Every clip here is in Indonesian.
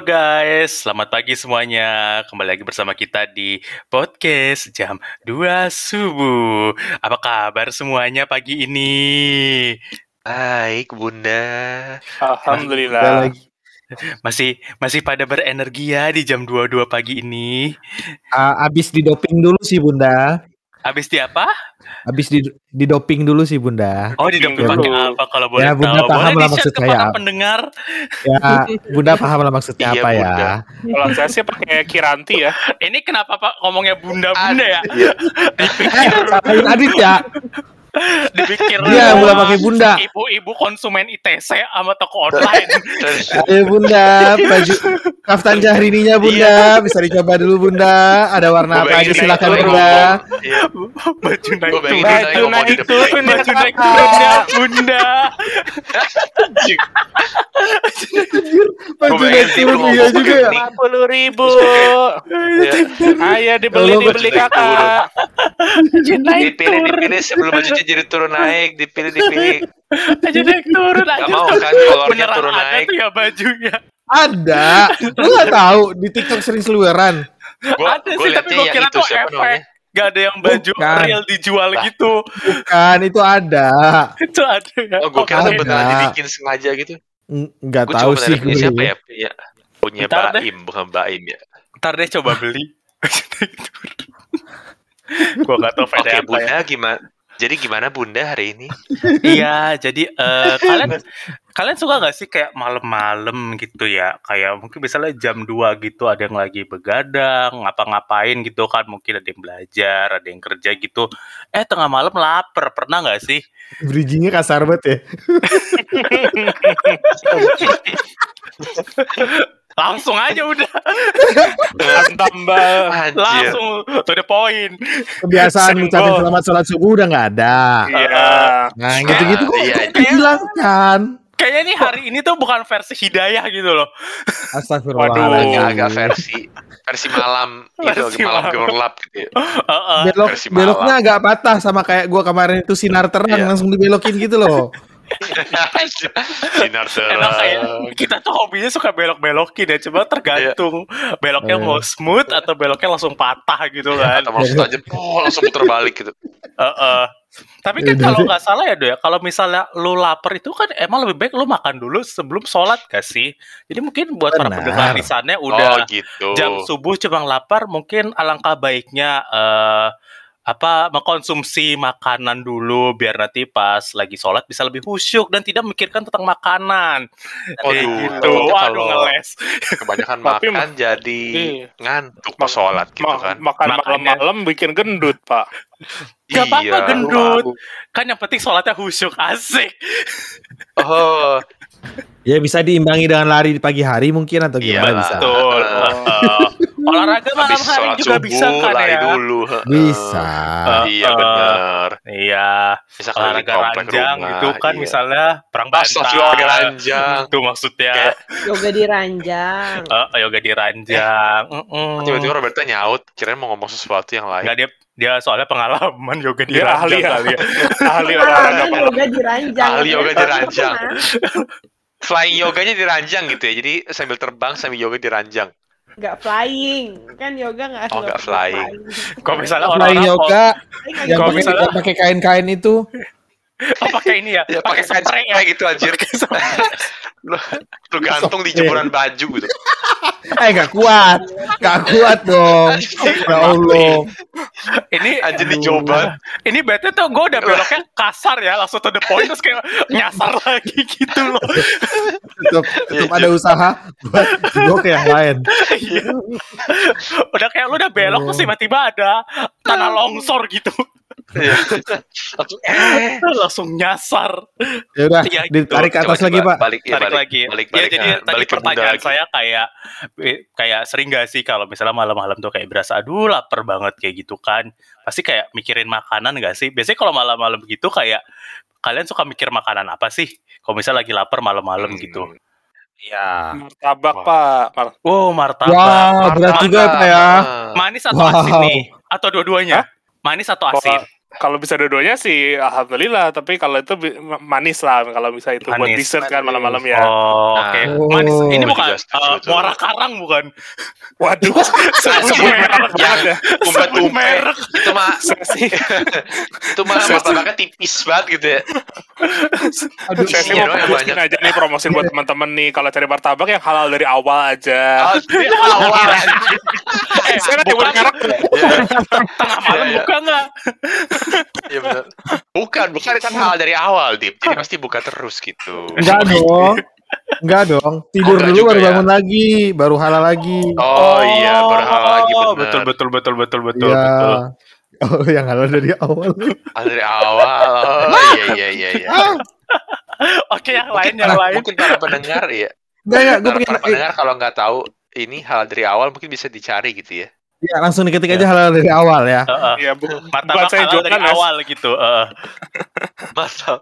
Halo guys, selamat pagi semuanya. Kembali lagi bersama kita di podcast jam 2 subuh. Apa kabar semuanya pagi ini? Baik, Bunda. Alhamdulillah. Masih masih pada berenergi ya di jam 22 pagi ini. Uh, abis di doping dulu sih Bunda. Habis di apa? Habis di di doping dulu sih Bunda. Oh, di doping Ya, pakai apa kalau boleh Ya, Bunda tahu? paham Boleh lah maksud saya. pendengar. Ya, Bunda paham lah maksudnya Iya, apa ya. Bunda. Kalau saya sih pakai Kiranti ya. Ini kenapa Pak ngomongnya bunda-bunda ya? Iya. Dipikir Salahin Adit ya. Dipikir Dia wah, mulai pakai bunda. Ibu-ibu konsumen ITC sama toko online. Ayo Bunda, baju kaftan jahrininya Bunda, bisa dicoba dulu Bunda. Ada warna apa aja silakan naik Bunda. Iya. Baju naik turun. Baju naik turun. Baju naik turunnya bunda. Baju naik turun iya juga ya. begini. Puluh ribu. Iya. Ayo dibeli dibeli baju naik kakak. Baju naik Dipilih, turun. dipilih sebelum bajunya jadi turun naik. Dipilih, dipilih. Baju naik turun aja. Gak mau kan kolornya turun ada naik. tuh ya bajunya. Ada. Lu gak tahu di TikTok sering seluweran. Gua, ada gua sih tapi yang kira tuh siapa efek. namanya? Gak ada yang baju Bukan. real dijual Lah. gitu. Kan itu ada. Itu ada ya. Oh, gue kira beneran dibikin sengaja gitu. Enggak Gue tahu sih gue. siapa ya? Punya, punya Ntar deh. Baim, bukan Baim ya. Ntar deh coba beli. Gua gak tau Oke, VD apa ya. Bunda gimana? Jadi gimana Bunda hari ini? Iya, jadi eh, kalian kalian suka nggak sih kayak malam-malam gitu ya? Kayak mungkin misalnya jam 2 gitu ada yang lagi begadang, ngapa-ngapain gitu kan? Mungkin ada yang belajar, ada yang kerja gitu. Eh tengah malam lapar, pernah nggak sih? Bridgingnya kasar banget ya. Langsung aja udah, Tambah. Anjir. langsung to the point. Kebiasaan ngucapin selamat sholat subuh udah nggak ada. Iya. Nah gitu-gitu kok iya. dihilangkan. Kayaknya nih hari ini tuh bukan versi hidayah gitu loh. Astagfirullahaladzim. Agak-agak versi versi malam itu Versi malam malam. gelap gitu ya. Heeh. Belok, Versi beloknya agak patah sama kayak gua kemarin itu sinar terang Iya. langsung dibelokin gitu loh. Sinar terang. kita tuh hobinya suka belok-belokin ya, coba tergantung beloknya Iya. mau smooth atau beloknya langsung patah gitu kan. Atau maksud aja, oh langsung puter balik gitu. Heeh. Tapi kan Iya, kalau nggak salah ya Do ya, kalau misalnya lu lapar itu kan emang lebih baik lu makan dulu sebelum sholat gak sih? Jadi mungkin buat para Benar. pendengar di sana Oh udah gitu. jam subuh cuma lapar, mungkin alangkah baiknya eh apa mengkonsumsi makanan dulu biar nanti pas lagi sholat bisa lebih khusyuk dan tidak memikirkan tentang makanan. Kayak Waduh, gitu. Waduh kalau- ngeles. Kebanyakan Tapi makan jadi Iya. ngantuk pas sholat gitu Ma- kan. makan malam-malam bikin gendut, Pak. Gak apa-apa Iya, gendut. Kan yang penting sholatnya khusyuk asik. Oh, Ya bisa diimbangi dengan lari di pagi hari mungkin atau Iya, gimana bisa. Betul. Heeh. Olahraga malam habis hari juga subuh bisa kan lari ya. dulu. Bisa. Iya Heeh. benar. Iya, Bisa olahraga ranjang rumah, gitu kan iya. misalnya perang Astagfirullah bantal. ranjang. Itu maksudnya. Kayak- yoga di ranjang. Eh, yoga di ranjang. Mm-mm. Tiba-tiba Roberta nyaut, kirain mau ngomong sesuatu yang lain. Nggak, dia dia soalnya pengalaman yoga di Dia ranjang ahli ya. kali ya. Ahli olahraga Ahli yoga di ranjang. Ahli yoga di ranjang. Flying yoganya di ranjang gitu ya. Jadi sambil terbang sambil yoga di ranjang. Nggak flying, kan yoga nggak Oh, nggak flying. Kok misalnya Flying orang-orang yoga Flying yang Kalau nggak pakai misalnya- pakai kain-kain itu. oh, pakai ini ya, Ya pakai spray ya. gitu anjir. Lu, lu gantung di jemuran baju gitu. Eh gak kuat, gak kuat dong. Ya Allah. ini Anjir Aduh. dicoba. ini bete tuh gue udah beloknya kasar ya langsung to the point terus kayak nyasar lagi gitu loh Tetap, tetap ada usaha buat gue ke yang lain. Iya. udah kayak lu udah belok terus tiba-tiba ada tanah longsor gitu Iya. Langsung, eh. langsung nyasar Ya udah, Iya, gitu. ditarik ke atas Coba, lagi coba, Pak. Balik, ya, balik, balik, lagi Balik, ya balik, jadi nah, tadi balik pertanyaan lagi. saya kayak eh, kayak sering gak sih kalau misalnya malam-malam tuh kayak berasa aduh lapar banget kayak gitu kan pasti kayak mikirin makanan gak sih biasanya kalau malam-malam gitu kayak kalian suka mikir makanan apa sih kalau misalnya lagi lapar malam-malam Hmm. gitu Iya. Martabak, Wah. Pak. Mar- oh martabak Wah, berat Martabak. juga ya, Pak ya. Manis atau Wow. asin nih atau dua-duanya manis atau asin kalau bisa dua-duanya sih alhamdulillah, tapi kalau itu manis lah kalau bisa itu buat Manis. dessert kan Manis. malam-malam ya. Oh, Nah. oke. Oh. Manis. Ini Gua bukan uh, muara karang bukan? Waduh, Sebut merek ya. Sebut merek. Itu mah itu mah martabaknya tipis banget gitu ya. Aduh, saya sih Isinya mau promosiin aja nih promosiin buat teman-teman nih kalau cari martabak yang halal dari awal aja. Oh, awal saya kan nyebut bukan. merek Tengah malam Iya, iya. buka nggak? Iya benar. Bukan, bukan kan hal dari awal, Dip. Jadi pasti buka terus gitu. Enggak dong. Enggak dong. Tidur dulu baru ya. bangun lagi, baru halal lagi. Oh, iya, berhal lagi benar. Betul betul betul betul betul Iya. betul. Oh, yang halal dari awal. Hal dari awal. Oh, iya iya iya iya. Oke, yang lain Mungkin, yang lain. mungkin para pendengar ya. Enggak, enggak, gue pengen para pendengar kalau nggak tahu ini hal dari awal mungkin bisa dicari gitu ya. Ya, langsung diketik aja halal dari awal ya. Heeh. Iya, bu buat Martabak saya halal dari jualan awal gitu. heeh. Mantap.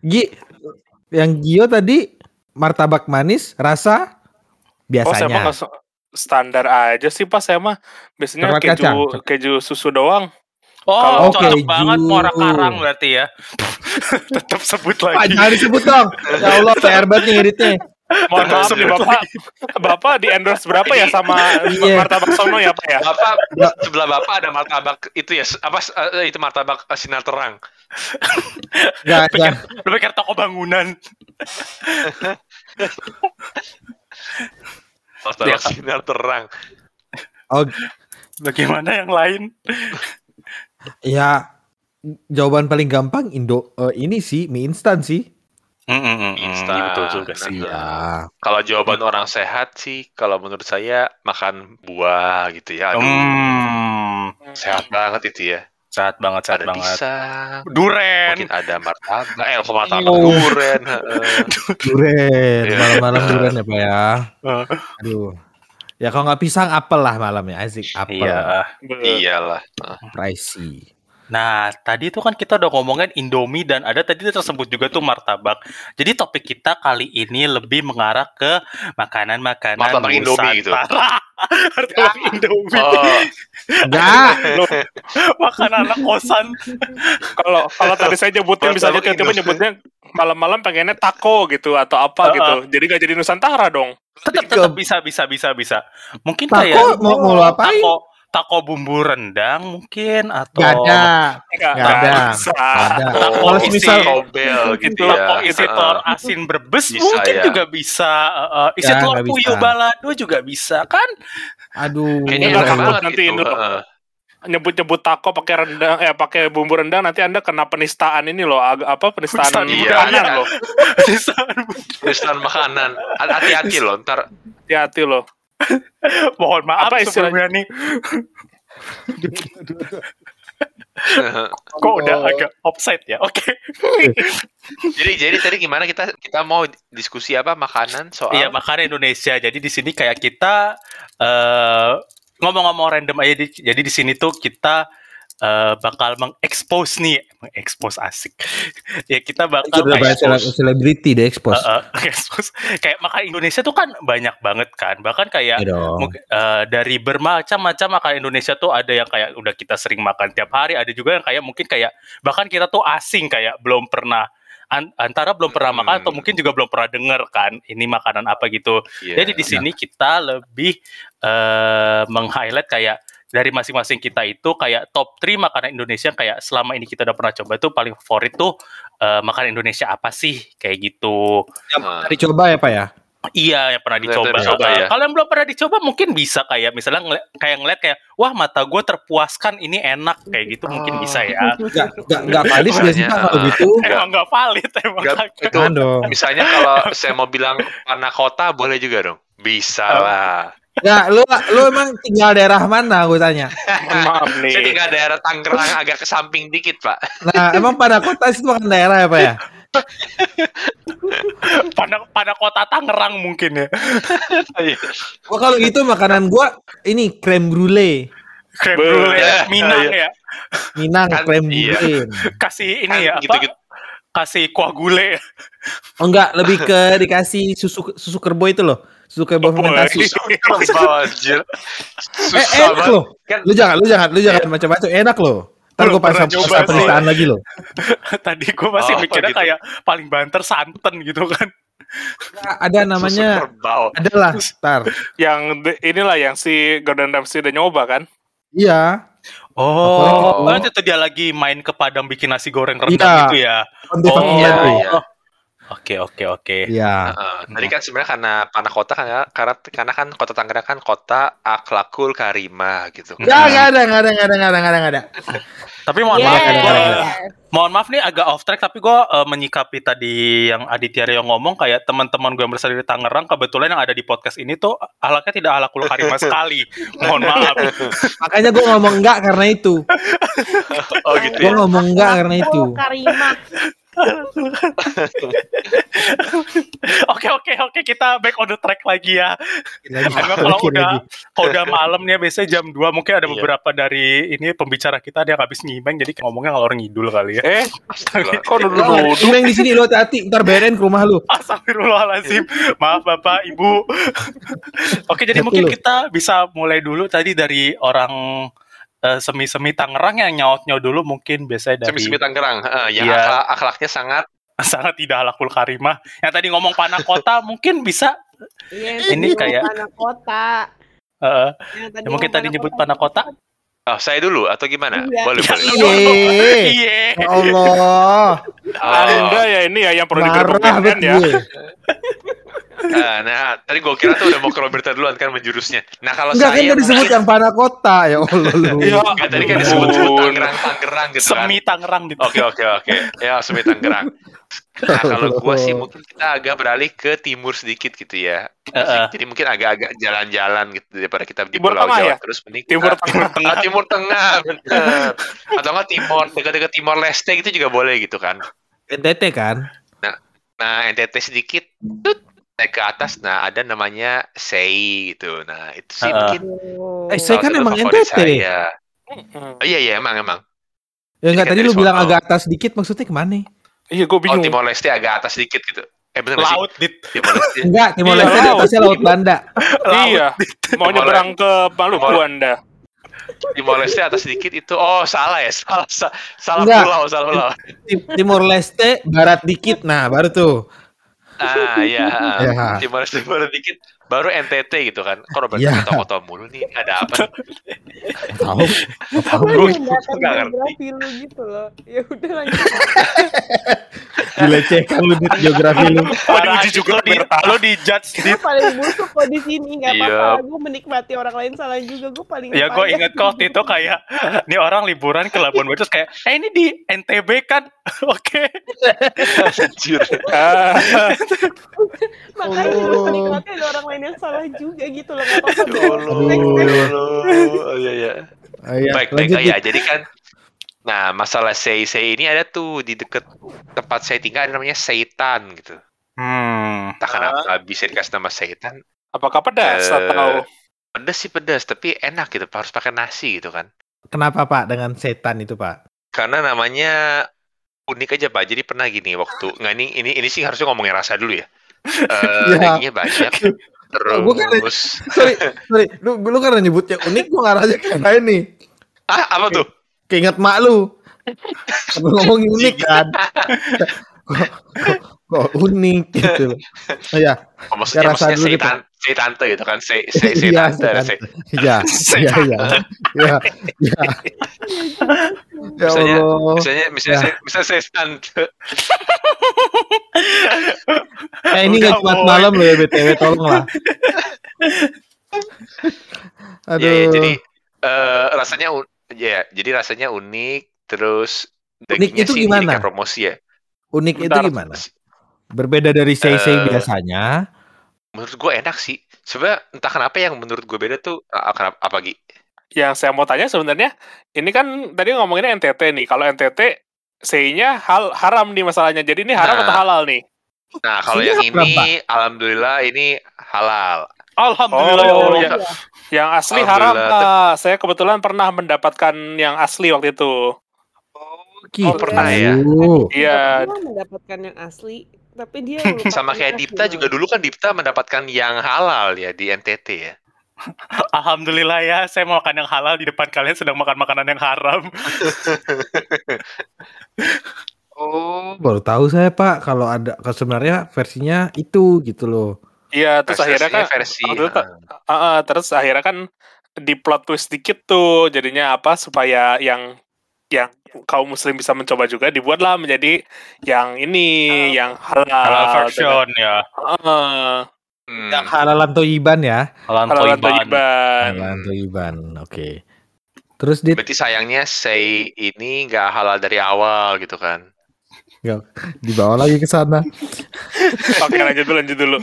Gi, yang Gio tadi martabak manis rasa Oh, saya mah biasanya. standar aja sih pas saya mah biasanya Coklat keju kacang. keju susu doang. Oh, Kalau- cocok Oke, banget Ju. muara karang berarti ya. Tetap sebut Pak, lagi. jangan disebut dong. Ya Allah, PR banget nih editnya. Mohon maaf nih bapak, bapak di endorse berapa ya sama Iya. martabak sono ya pak ya? Bapak sebelah Bapak ada martabak itu ya apa eh, itu martabak eh, sinar terang. Enggak, Pikir, enggak. lu pikir toko bangunan. Martabak Ya. sinar terang. Oh, Bagaimana yang lain? ya jawaban paling gampang Indo eh, ini sih mie instan sih. Mm, mm, mm, mm, Instan. betul juga sih. Nah, Iya. Kalau jawaban orang sehat sih, kalau menurut saya makan buah gitu ya. Aduh, Hmm, sehat banget itu ya. sehat banget, sehat ada banget. pisang, Duren. mungkin ada martabak, eh kok martabak Oh. duren. heeh. Duren, Iya. malam-malam duren ya Pak ya. Aduh. Ya kalau nggak pisang apel lah malamnya asik apel. Iya. Iyalah. Pricey. Nah, tadi itu kan kita udah ngomongin Indomie dan ada tadi tersebut juga tuh martabak. Jadi topik kita kali ini lebih mengarah ke makanan-makanan Martabak Indomie gitu. Nusantara. martabak Indomie. Oh, Enggak. Makanan anak kosan. Kalau kalau tadi saya nyebutin misalnya Martabak tiba-tiba nyebutnya malam-malam pengennya taco gitu atau apa Heeh. gitu. Jadi gak jadi Nusantara dong. Tetap tetap bisa bisa bisa bisa. Mungkin Taco kayak mau, mau apain? taco taco bumbu rendang mungkin atau Gak ada. Enggak Nggak ada. Nggak ada. Kalau isi- misal kobel gitu ya. Taco isi telur asin berbes Bisa, mungkin ya. juga bisa. Uh, uh, isi Ya, telur puyuh balado juga bisa kan? aduh. Kayaknya Nggak enak takut banget nanti gitu. Indo. heeh. Nyebut-nyebut taco pakai rendang eh pakai bumbu rendang nanti Anda kena penistaan ini loh, ag- apa penistaan Penistaan Iya, makanan iya. loh. Tulisan makanan. Hati-hati loh, ntar Hati-hati loh. Mohon maaf Apa istilah- sebelumnya nih. Kok udah agak offside ya? Oke. jadi jadi tadi gimana kita kita mau diskusi apa makanan soal Iya, makanan Indonesia. Jadi di sini kayak kita eh ngomong-ngomong random aja. di- jadi di sini tuh kita eh, bakal mengekspos nih, mengekspos asik. ya kita bakal selebriti deh expose. expose. kayak makanan Indonesia tuh kan banyak banget kan. Bahkan kayak Iya eh, dari bermacam-macam makanan Indonesia tuh ada yang kayak udah kita sering makan tiap hari, ada juga yang kayak mungkin kayak bahkan kita tuh asing kayak belum pernah an- antara belum pernah makan atau Hmm. mungkin juga belum pernah denger kan ini makanan apa gitu. Iya. Jadi di sini kita lebih eh meng-highlight kayak dari masing-masing kita itu kayak top 3 makanan Indonesia yang kayak selama ini kita udah pernah coba itu paling favorit tuh eh, makanan Indonesia apa sih kayak gitu. Nah, Dicoba ya Pak ya? Iya, yang pernah Yang dicoba. pernah dicoba, Uh, ya. Kalau yang belum pernah dicoba mungkin bisa kayak misalnya ngeli- kayak ngeliat kayak wah mata gue terpuaskan ini enak kayak gitu mungkin Oh. bisa ya. Enggak enggak enggak valid nggak sih kalau gitu? Enggak. Emang nggak valid emang kagak. itu dong. misalnya kalau saya mau bilang panah kota boleh juga dong. Bisa lah. Enggak, lu lu emang tinggal daerah mana gue tanya? Maaf nih. Saya tinggal daerah Tangerang agak ke samping dikit, Pak. Nah, emang pada kota itu bukan daerah ya Pak ya? Pada pada kota Tangerang mungkin ya. Gua kalau gitu makanan gua ini krem brulee. Krem brulee Iya, Minang iya. ya. Minang Kan, krem iya. brulee. Kasih ini Kan ya apa? gitu-gitu. Kasih kuah gule. Oh enggak, lebih ke dikasih susu susu kerbau itu loh. Boy. fermentasi. Kerbau anjir. Eh, Susah enak banget. loh. Kan Lu jangan, lu jangan, lu jangan macam-macam. Enak loh. Ntar gue pasang pasang penistaan lagi loh. Tadi gue masih Oh, mikirnya gitu. kayak paling banter santen gitu kan. Ada namanya, kerbau. adalah, ntar. Yang de- inilah yang si Gordon Ramsay udah nyoba kan? Iya, Oh, oh itu dia lagi main ke Padang bikin nasi goreng rendang Iya. gitu ya. Oh, iya, iya. Oke, oke, oke. Iya. Heeh. tadi kan sebenarnya karena panah kota kan ya, karena karena kan kota Tangerang kan kota akhlakul karimah gitu. Ya, nggak ada, nggak ada, nggak ada, nggak ada, nggak ada, nggak ada. Tapi mohon Yes. maaf, gua, Yes. mohon maaf nih agak off track tapi gue menyikapi tadi yang Aditya yang ngomong kayak teman-teman gue yang berasal dari Tangerang kebetulan yang ada di podcast ini tuh ahlaknya tidak ahlakul karimah sekali. Mohon maaf. Makanya gue ngomong enggak karena itu. Oh gitu Gue ya. ngomong enggak karena itu. Karimah. Oke oke oke kita back on the track lagi ya. Lagi, Emang kalau lagi, udah lagi. kalau udah malam nih biasanya jam 2 mungkin ada Iya. beberapa dari ini pembicara kita ada yang habis ngimeng jadi ngomongnya kalau orang ngidul kali ya. Eh, kok dulu Lo Imeng di sini lo hati-hati, ntar BNN ke rumah lu. Astagfirullahaladzim. Maaf Bapak, Ibu. Oke, jadi Betul. mungkin kita bisa mulai dulu tadi dari orang eh, semi-semi Tangerang yang nyautnya dulu mungkin biasanya dari Semi-semi Tangerang, heeh, yang Iya. akhlak- akhlaknya sangat sangat tidak halakul karimah. Yang tadi ngomong panah kota mungkin bisa Iya, Ini kayak- panah kota. eh, Yang tadi Ya, mungkin tadi nyebut panah kota. Oh, saya dulu atau gimana? Iya. Boleh, Ya, boleh. Iye. Iya. Ya Allah. Oh, Anda ya ini ya yang perlu digerbek banget ya. Gue. ah, nah, tadi gue kira tuh udah mau ke Roberta duluan kan menjurusnya. Nah, kalau Enggak kan saya tadi disebut yang panah kota ya Allah lu. Iya. Enggak, tadi kan disebut Tangerang, Tangerang gitu kan. Semi Tangerang gitu. Oke oke oke. Ya semi Tangerang. Nah kalau gua sih mungkin kita agak beralih ke timur sedikit gitu ya. Heeh. Jadi mungkin agak-agak jalan-jalan gitu daripada kita di Timur Pulau Jawa ya? terus mending Timur kita- Tengah. Ah, Timur Tengah bener. Atau enggak Timur dekat-dekat Timor Leste gitu juga boleh gitu kan. NTT kan? Nah NTT sedikit tut, naik ke atas nah ada namanya Sei gitu. Nah itu sih Heeh. mungkin Oh. Eh, Sei salah kan emang NTT. saya. Hmm. Oh, iya iya emang emang. Ya enggak tadi lu bilang agak atas dikit maksudnya ke mana? Iya, gue Oh bingung. Timor Leste agak atas sedikit gitu. Eh bener sih? Laut dit. Timor Leste. Enggak, Timor Iya, Leste di laut. atasnya Laut Banda. Iya, mau nyebrang ke Maluku Anda. Timor Leste atas sedikit itu oh salah ya salah sa- salah Enggak. pulau salah pulau Tim- Timor Leste barat dikit. Nah, baru tuh. Ah iya Ya. Timor Leste baru dikit baru NTT gitu kan kok Robert Ya. kota-kota mulu nih ada apa Tahu. Tahu Gue nggak ngerti. geografi lu gitu loh. Ya udah lanjut. Dilecehkan lu di geografi lu. Parah, diuji juga lo di, lo di judge Gue paling busuk kok di sini nggak Iya. apa-apa. Gue menikmati orang lain salah juga. Gue paling Ya gue inget kok itu kayak Ini orang liburan ke Labuan Bajo kayak Eh ini di NTB kan Oke anjir Makanya gue Oh. menikmati orang lain yang salah juga gitu loh. Ya ya oh iya iya. Ah, ya. baik baik. Oh, ya jadi kan nah masalah sei sei ini ada tuh di deket tempat saya tinggal ada namanya Seitan gitu. Hmm. Entah kenapa bisa dikasih nama Seitan. Apakah pedas Eh, atau? pedas sih pedas tapi enak gitu harus pakai nasi gitu kan. Kenapa Pak dengan setan itu Pak? karena namanya unik aja pak. Jadi pernah gini waktu nggak ini ini ini sih harusnya ngomongin rasa dulu ya. Eh Ya. dagingnya banyak Gua kan- terus Sorry, sorry. Lu, lu karena nyebutnya unik, gua ngarahnya kayak lain nih. ah apa tuh Keinget mak lu. Lu ngomongin unik kan. kok, kok, kok unik gitu. Oh, ya, oh, maksudnya Ya, rasa maksudnya dulu say, gitu. tan say tante gitu kan say say, say Iya, tante say ya, ya, ya, ya, ya, ya Misalnya- misalnya misalnya Ya. misalnya say tante Eh ini nggak Jumat boy. malam loh ya BTW, tolong lah. Aduh. ya, ya, jadi eh, rasanya ya jadi rasanya unik terus dagingnya itu sih gimana? dijadikan promosi ya unik itu Bentar. gimana? Berbeda dari sei-sei Eh, biasanya. Menurut gue enak sih sebenarnya entah kenapa yang menurut gue beda tuh ah, kenapa apa Gi? yang saya mau tanya sebenarnya ini kan tadi ngomonginnya NTT nih kalau NTT C-nya hal haram nih masalahnya jadi ini haram Nah. atau halal nih nah kalau yang ini alhamdulillah ini halal Alhamdulillah Oh, ya Allah. ya. yang asli haram Alhamdulillah. ah, saya kebetulan pernah mendapatkan yang asli waktu itu Gitu. pernah ya? iya Gue mendapatkan yang asli. Tapi dia sama kayak Dipta asli. juga dulu kan Dipta mendapatkan yang halal ya di NTT ya Alhamdulillah ya, saya mau makan yang halal di depan kalian sedang makan makanan yang haram. Oh, baru tahu saya Pak kalau ada kalau sebenarnya versinya itu gitu loh. Iya, terus akhirnya kan versi ah. Ah, ah, terus akhirnya kan di plot twist dikit tuh jadinya apa supaya yang yang kaum muslim bisa mencoba juga dibuatlah menjadi yang ini yang halal halal version ya. Heeh. Hmm. Yang halalan toyiban ya. Halal halalan toiban. toiban. Halalan toyiban. Oke. Terus dit Berarti sayangnya say ini nggak halal dari awal gitu kan. dibawa lagi ke sana. Oke lanjut dulu lanjut dulu.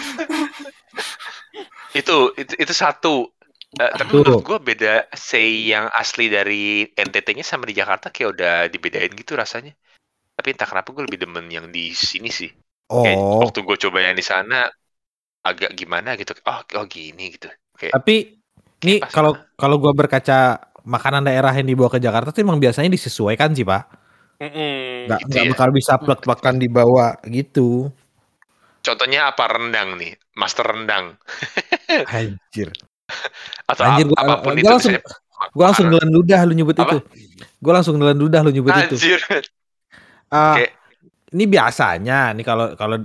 Itu itu, itu satu. Eh, tapi menurut gue beda say yang asli dari NTT-nya sama di Jakarta kayak udah dibedain gitu rasanya. Tapi entah kenapa gue lebih demen yang di sini sih. Kayak Oh, waktu gue coba yang di sana agak gimana gitu. Oh, oh gini gitu. Kayak tapi pas kalau kalau gua berkaca makanan daerah yang dibawa ke Jakarta tuh emang biasanya disesuaikan sih, Pak. Mm-mm. Nggak Gitu nggak ya. bakal bisa plek-plekan dibawa gitu. contohnya apa rendang nih, master rendang Anjir. atau Anjir, ap- gua- apa pun gua itu langsung- misalnya Gua langsung nelan ludah lu nyebut Apa? itu. Gua langsung nelan ludah lu nyebut itu. Anjir. Ah, Kayak- ini biasanya nih kalau kalau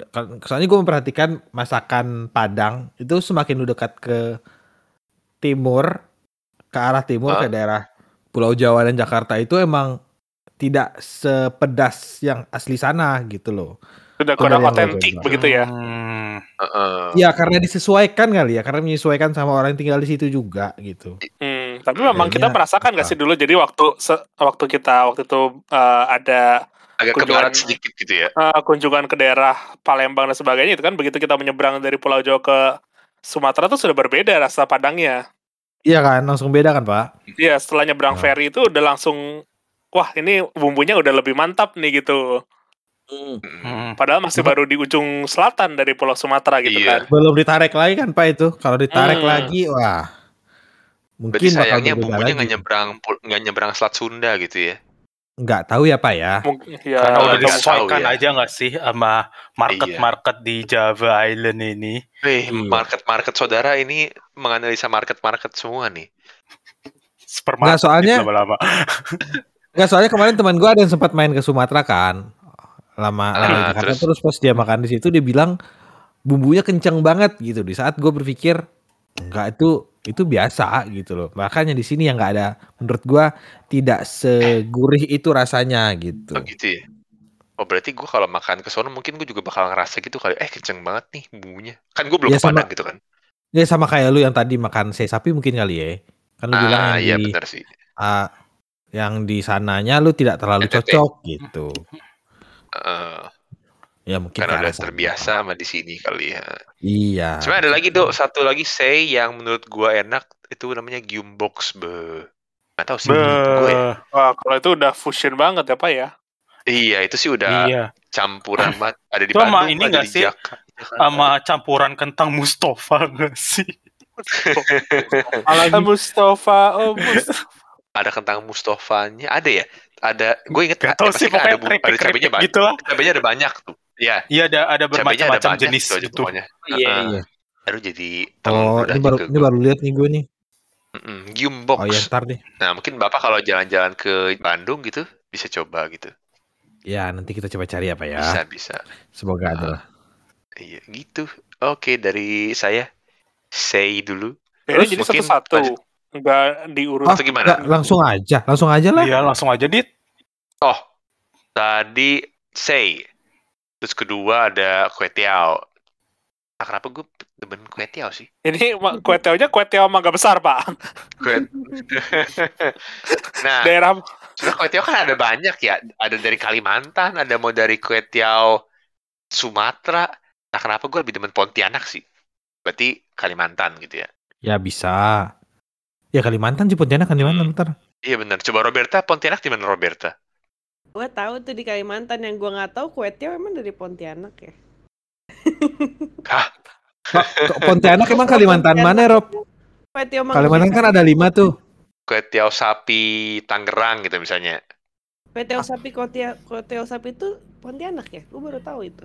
soalnya gue memperhatikan masakan Padang itu semakin lu dekat ke timur ke arah timur Hah? ke daerah Pulau Jawa dan Jakarta itu emang tidak sepedas yang asli sana gitu loh. Sudah kurang otentik begitu ya. Hmm, Heeh. Ya karena disesuaikan kali ya, karena menyesuaikan sama orang yang tinggal di situ juga gitu. Hmm, tapi memang kita Kayaknya merasakan nggak sih dulu jadi waktu se- waktu kita waktu itu eh, ada agak ke kunjungan- barat sedikit gitu ya. eh, kunjungan ke daerah Palembang dan sebagainya itu kan begitu kita menyeberang dari Pulau Jawa ke Sumatera tuh sudah berbeda rasa Padangnya. Iya kan, langsung beda kan pak? Iya, setelah nyebrang Nah. ferry itu udah langsung wah ini bumbunya udah lebih mantap nih gitu. Mm. hmm. Padahal masih baru di ujung selatan dari Pulau Sumatera gitu Iya. kan. Belum ditarik lagi kan pak itu? Kalau ditarik Hmm. lagi, wah Berarti mungkin bakal sayangnya bumbunya nggak nyebrang nggak nyebrang Selat Sunda gitu ya. Nggak tahu ya pak ya. Mungkin ya Karena udah disesuaikan ya. aja nggak sih sama market-market di Java Island ini? Wih, Iya. market-market saudara ini menganalisa market-market semua nih. Supermarket Nggak, soalnya- lama-lama. Nggak soalnya kemarin teman gue ada yang sempat main ke Sumatera kan, lama Ah, Jakarta terus? terus? pas dia makan di situ dia bilang bumbunya kenceng banget gitu. Di saat gue berpikir enggak itu itu biasa gitu loh. Makanya di sini yang nggak ada menurut gue tidak segurih itu rasanya gitu. Oh gitu ya. Oh berarti gue kalau makan ke sono mungkin gue juga bakal ngerasa gitu kali. Eh kenceng banget nih bumbunya. Kan gue belum Ya, sama- gitu kan. Ya sama kayak lu yang tadi makan sei sapi mungkin kali ya. Kan lu bilang Ah yang iya di benar sih. ah, yang di sananya lu tidak terlalu NTT. cocok gitu. Heeh. Ya mungkin karena udah terbiasa sama di sini kali ya. Iya. Cuma ada lagi dok satu lagi say yang menurut gue enak itu namanya Gyumbox be. Gak tau sih menurut gue ya. Wah, kalau itu udah fusion banget ya Pak ya. Iya itu sih udah Iya, campuran banget. Ada di Bandung, ini di sih? Sama campuran kentang Mustafa nggak sih? Mustafa, oh Mustafa. Ada kentang Mustofanya, ada ya? Ada, gue inget Gak ya, tau pasti sih, kan pokoknya ada, bu- ada cabenya banyak. gitu lah. Cabenya ada banyak tuh. Iya, Iya ada ada bermacam-macam banyak jenis gitu aja gitu. pokoknya. Iya, Heeh. iya. Baru jadi Oh, ini baru ini gue. baru lihat nih gue nih. Gyumbox. Oh ya ntar deh. Nah mungkin bapak kalau jalan-jalan ke Bandung gitu bisa coba gitu. Ya nanti kita coba cari apa ya. Bisa bisa. Semoga Ah. ada lah. Iya gitu. Oke dari saya say dulu. Ini Terus jadi mungkin satu-satu. Enggak diurut. Atau gimana? nggak, langsung aja, langsung aja lah. Iya langsung aja dit. Oh tadi say. Terus kedua ada kue tiao. Nah, kenapa gue demen kue tiao sih? Ini kue teonya kue teo mangga besar, Pak. Kue. nah, Daerah kue tiao kan ada banyak ya. Ada dari Kalimantan, ada mau dari kue tiao Sumatera. Nah, kenapa gue lebih demen Pontianak sih? Berarti Kalimantan gitu ya. Ya bisa. Ya Kalimantan sih Pontianak Kalimantan Hmm. ntar. Iya benar. Coba Roberta, Pontianak di mana Roberta? Gue tahu tuh di Kalimantan yang gue nggak tahu kue tiaw emang dari Pontianak ya. Kok Pontianak emang Kalimantan mana Rob? Tiaw Kalimantan kan ada lima tuh. Kue tiao sapi Tangerang gitu misalnya. Kue tiaw sapi kue tiaw, kue tiaw sapi itu Pontianak ya? Gue baru tahu itu.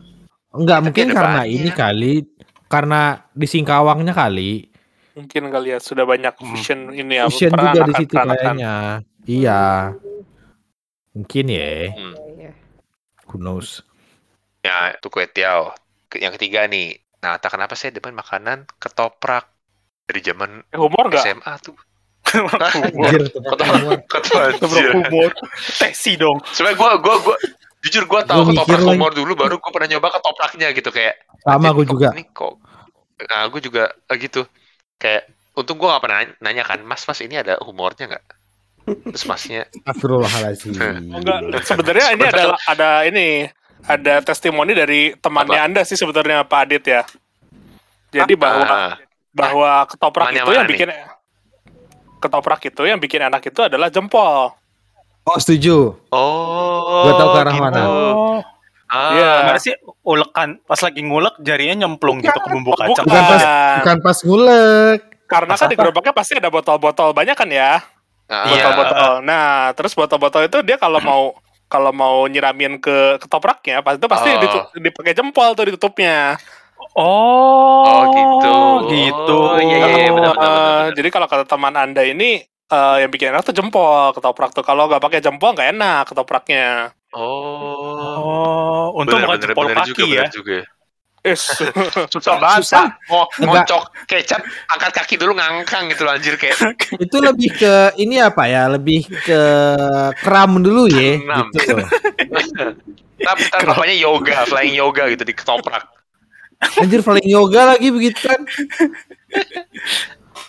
Enggak Tapi mungkin karena banyak. ini kali karena di Singkawangnya kali. Mungkin kali ya sudah banyak Hmm. fusion ini ya. Fusion juga di situ kayaknya. Iya. Mungkin ya. Hmm. Iya. Who knows. Ya, itu kue tiao. Yang ketiga nih. Nah, tak kenapa saya demen makanan ketoprak dari zaman Eh, humor nggak? SMA tuh. Ketoprak Ketoprak humor. Tesi dong. Sebenarnya gue gue gue jujur gue tahu ketoprak humor dulu baru gue pernah nyoba ketopraknya gitu kayak Sama gue juga. Ini kok nah gue juga eh, gitu kayak untung gue gak pernah nanya, nanya kan mas mas ini ada humornya nggak terus masnya Astagfirullahaladzim. Oh, enggak. Sebenarnya ini adalah ada ini ada testimoni dari temannya Apa? Anda sih sebenarnya Pak Adit ya. Jadi bahwa Ah, bahwa ketoprak itu yang nih? bikin ketoprak itu yang bikin enak itu adalah jempol. Oh setuju. oh Gua tahu ke arah gitu. mana. Oh. ah, Iya. Gimana sih ulekan pas lagi ngulek jarinya nyemplung gitu ke bumbu kacang. Bukan pas, bukan pas ngulek. Karena kan di gerobaknya pasti ada botol-botol banyak kan ya. ah, Iya. Botol-botol. Nah, terus botol-botol itu dia kalau mau kalau mau nyiramin ke ketopraknya, pas itu pasti Oh. dipakai jempol tuh ditutupnya. Oh, Oh, gitu. Gitu. Oh, iya, iya, iya, benar, benar, benar, benar. Jadi kalau kata teman anda ini eh, yang bikin enak tuh jempol ketoprak tuh. Kalau nggak pakai jempol nggak enak ketopraknya. Oh Oh, untung bener, bukan bener, jempol bener kaki juga, ya. juga. Is. Susah banget, Susah. Enggak. ngocok kecap, angkat kaki dulu ngangkang gitu loh, anjir kayak Itu lebih ke ini apa ya? Lebih ke kram dulu ya. Enam. Gitu. Tapi ntar bapaknya yoga, flying yoga gitu di ketoprak. Anjir paling yoga lagi begitu kan.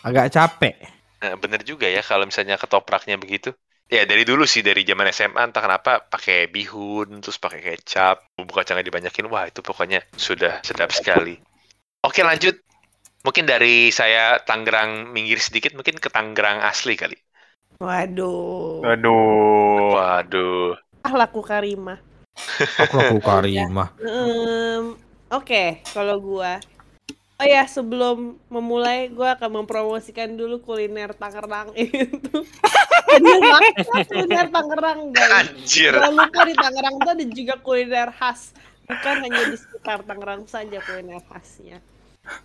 Agak capek. Nah, bener juga ya kalau misalnya ketopraknya begitu. Ya dari dulu sih dari zaman SMA entah kenapa pakai bihun terus pakai kecap, bumbu kacangnya dibanyakin. Wah, itu pokoknya sudah sedap sekali. Oke, lanjut. Mungkin dari saya Tangerang minggir sedikit mungkin ke Tangerang asli kali. Waduh. Aduh. Waduh. Ah laku Karimah. Aku laku karimah. Em, Oke, kalau gua. Oh ya, sebelum memulai gua akan mempromosikan dulu kuliner Tangerang itu. Kuliner Tangerang, guys. Anjir. Jangan lupa di Tangerang tuh ada juga kuliner khas. Bukan hanya di sekitar Tangerang saja kuliner khasnya.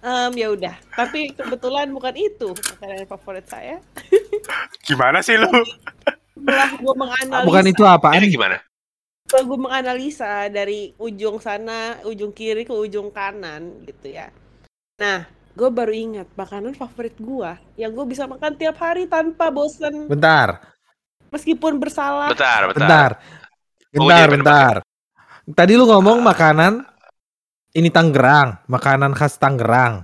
Em, ya udah, tapi kebetulan bukan itu makanan favorit saya. Gimana sih lu? Setelah gua menganalisa, Bukan itu apaan? Ini gimana? setelah gue menganalisa dari ujung sana, ujung kiri ke ujung kanan gitu ya. Nah, gue baru ingat makanan favorit gue yang gue bisa makan tiap hari tanpa bosen Bentar, meskipun bersalah. Bentar, bentar. bentar. Oh, Bentar, bentar. Tadi lu ngomong makanan ini Tangerang, makanan khas Tangerang.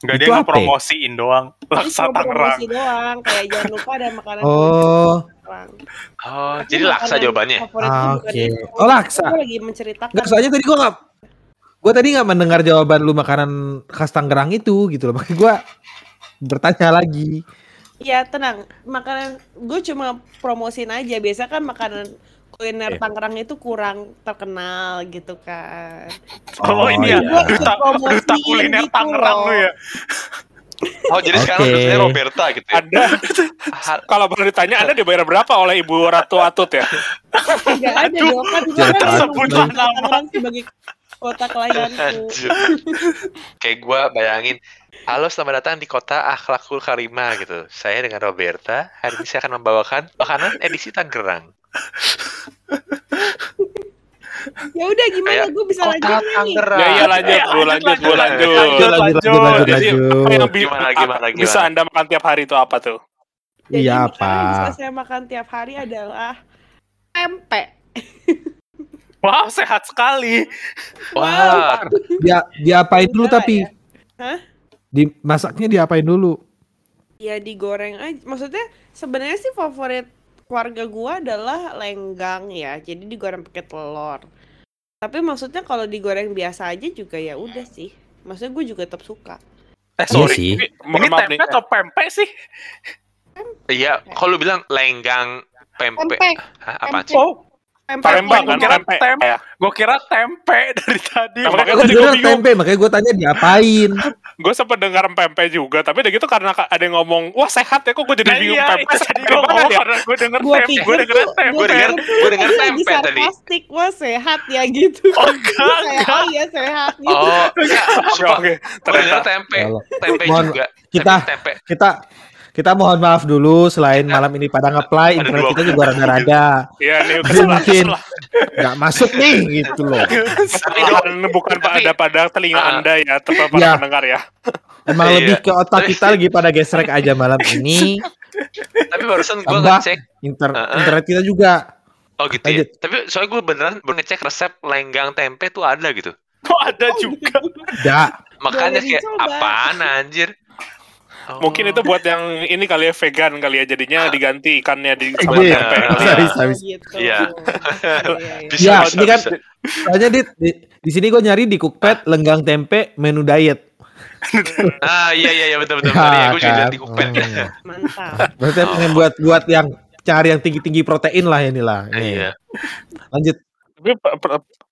Enggak dia promosiin doang. Laksa Tangerang. promosi doang, kayak jangan lupa ada makanan Oh, Tangerang. Oh, Tapi jadi laksa jawabannya. Ah, oke. itu. Oh, laksa. Gua lagi menceritakan. enggak soalnya tadi gua nggak gua tadi nggak mendengar jawaban lu makanan khas Tangerang itu gitu loh. Makanya gua bertanya lagi. Iya tenang, makanan gue cuma promosin aja. Biasa kan makanan kuliner Oke. Tangerang itu kurang terkenal gitu kan. Oh, ini ya. Duta, duta kuliner gitu Tangerang loh. lu ya. Oh, jadi sekarang Oke. biasanya Roberta gitu ya. Ada kalau boleh ditanya Anda dibayar berapa oleh Ibu Ratu Atut ya? Gak ada dong kan itu Jangan kan sebut memang nama. Sebagai kota kelahiranku. Kayak gue bayangin, halo selamat datang di kota Akhlakul Karimah gitu. Saya dengan Roberta, hari ini saya akan membawakan makanan edisi Tangerang. Ya udah gimana gue bisa Kota lanjut nih? Tangerang. Ya iya lanjut, Bu, lanjut, Bu, lanjut. Lanjut, lanjut, lanjut, lanjut, Jadi apa lanjut. yang Gimana, apa- gimana, bisa gimana? Anda makan tiap hari itu apa tuh? Jadi Iya yang bisa apa? saya makan tiap hari adalah pempek. Wow, sehat sekali. Wah, Dia diapain dulu tapi? ya. Hah? Dimasaknya diapain dulu? Ya digoreng aja. Maksudnya sebenarnya sih favorit keluarga gua adalah lenggang ya. Jadi digoreng pakai telur. Tapi maksudnya kalau digoreng biasa aja juga ya udah sih. Maksudnya gue juga tetap suka. Eh, Iya sorry. sih. Ini, ini tempe nih. atau pempek sih? iya. Kalau lu bilang lenggang pempek, Pempek. Hah, apa sih? Oh, Pempek Palembang kan kira pempek. tempe. Ya. Gue kira tempe dari tadi. Nah, makanya Gue gue bingung. tempe, makanya gue tanya diapain. Gue sempat dengar pempek juga, tapi udah gitu karena ada yang ngomong, wah sehat ya kok gue jadi Nah, bingung iya, itu sehat tadi gue ngomong ya? karena gue denger Gua tempe. Gue denger tempe. Gua denger- gua denger tempe tadi. sarkastik, wah sehat ya gitu. Oh, enggak, kayak, oh iya sehat gitu. Oh, enggak, Oke. Gue Ternyata. tempe, tempe juga. kita- tempe. Kita kita mohon maaf dulu selain malam ini pada ngeplay internet kita juga rada-rada Iya nih, mungkin nggak masuk nih gitu loh. Tapi Bukan, pada pada telinga Ah. anda ya, tepat para Ya. pendengar ya. Emang Iya. lebih ke otak kita lagi pada gesrek aja malam ini. tapi barusan gue ngecek. inter Heeh. internet kita juga. Oh gitu ya. Tapi soalnya gue beneran baru ngecek resep lenggang tempe tuh ada gitu. Kok ada juga. Enggak. Makanya kayak apaan anjir? Oh. Mungkin itu buat yang ini kali ya vegan kali ya, jadinya diganti ikannya di sama Iya, tempe. bisa, bisa, Iya. bisa, Oh, bisa. gitu. Iya. Iya, iya. Bisa, Ya, bisa, ini kan bisa. soalnya di, di, di sini gue nyari di Cookpad lenggang tempe menu diet. Ah iya iya iya betul betul. Ya, betul. Ya, gue juga kan? lihat di Cookpad. Hmm. Mantap. Berarti Oh. pengen buat buat yang cari yang tinggi-tinggi protein lah inilah. Iya. Lanjut. Tapi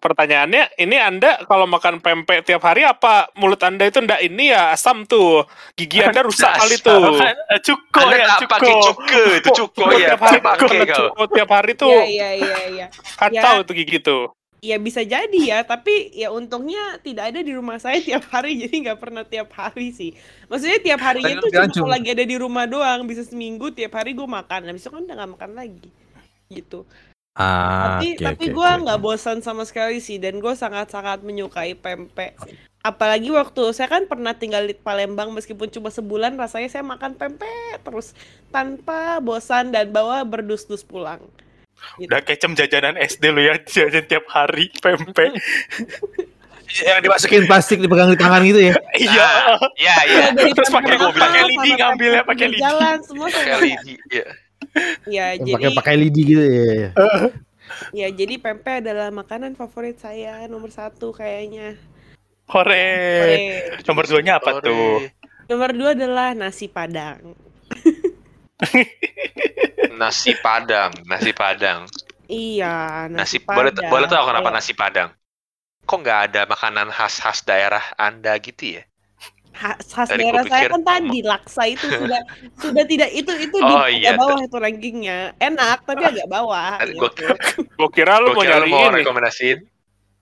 pertanyaannya, ini anda kalau makan pempek tiap hari apa mulut anda itu ndak ini ya asam tuh, gigi anda rusak kali tuh. Kan, eh, Cuko Anda ya, tak cuko. pakai cuke itu cuko ya. tiap hari Pakai makan kau. cuko tiap hari tuh Iya, iya, iya, iya. kacau Ya. tuh gigi tuh. Ya bisa jadi ya, tapi ya untungnya tidak ada di rumah saya tiap hari, jadi nggak pernah tiap hari sih. Maksudnya tiap lu bilang cuma kalau lagi ada di rumah doang, bisa seminggu tiap hari gue makan, habis itu kan udah nggak makan lagi, gitu. Ah, tapi oke, tapi oke, gue oke. nggak bosan sama sekali sih, dan gue sangat-sangat menyukai pempek. Apalagi waktu saya kan pernah tinggal di Palembang meskipun cuma sebulan, rasanya saya makan pempek terus tanpa bosan dan bawa berdus-dus pulang. Gitu. Udah kecem jajanan SD lu ya, jajan tiap hari pempek. yang dimasukin plastik dipegang di tangan gitu ya. Iya. Iya iya. Mulai dari Terus pakai pempek pakai lidi ngambilnya pakai lidi. Jalan semua Pakai lidi. Iya. Ya, jadi pakai pakai lidi gitu ya. ya jadi pempek adalah makanan favorit saya nomor satu kayaknya. Hore. Ore. Nomor duanya apa Sore. tuh? Nomor dua adalah nasi padang. Nasi padang, nasi padang. Iya, Nasi, nasi, boleh padang. boleh tahu kenapa Kayak nasi padang? Kok nggak ada makanan khas-khas daerah Anda gitu ya? Khas, Tadi daerah saya kan tadi laksa itu sudah sudah tidak itu itu Oh, di iya. agak bawah itu rankingnya. Enak tapi agak bawah. Gitu. gua- Gue kira lu mau nyari mau ini rekomendasiin.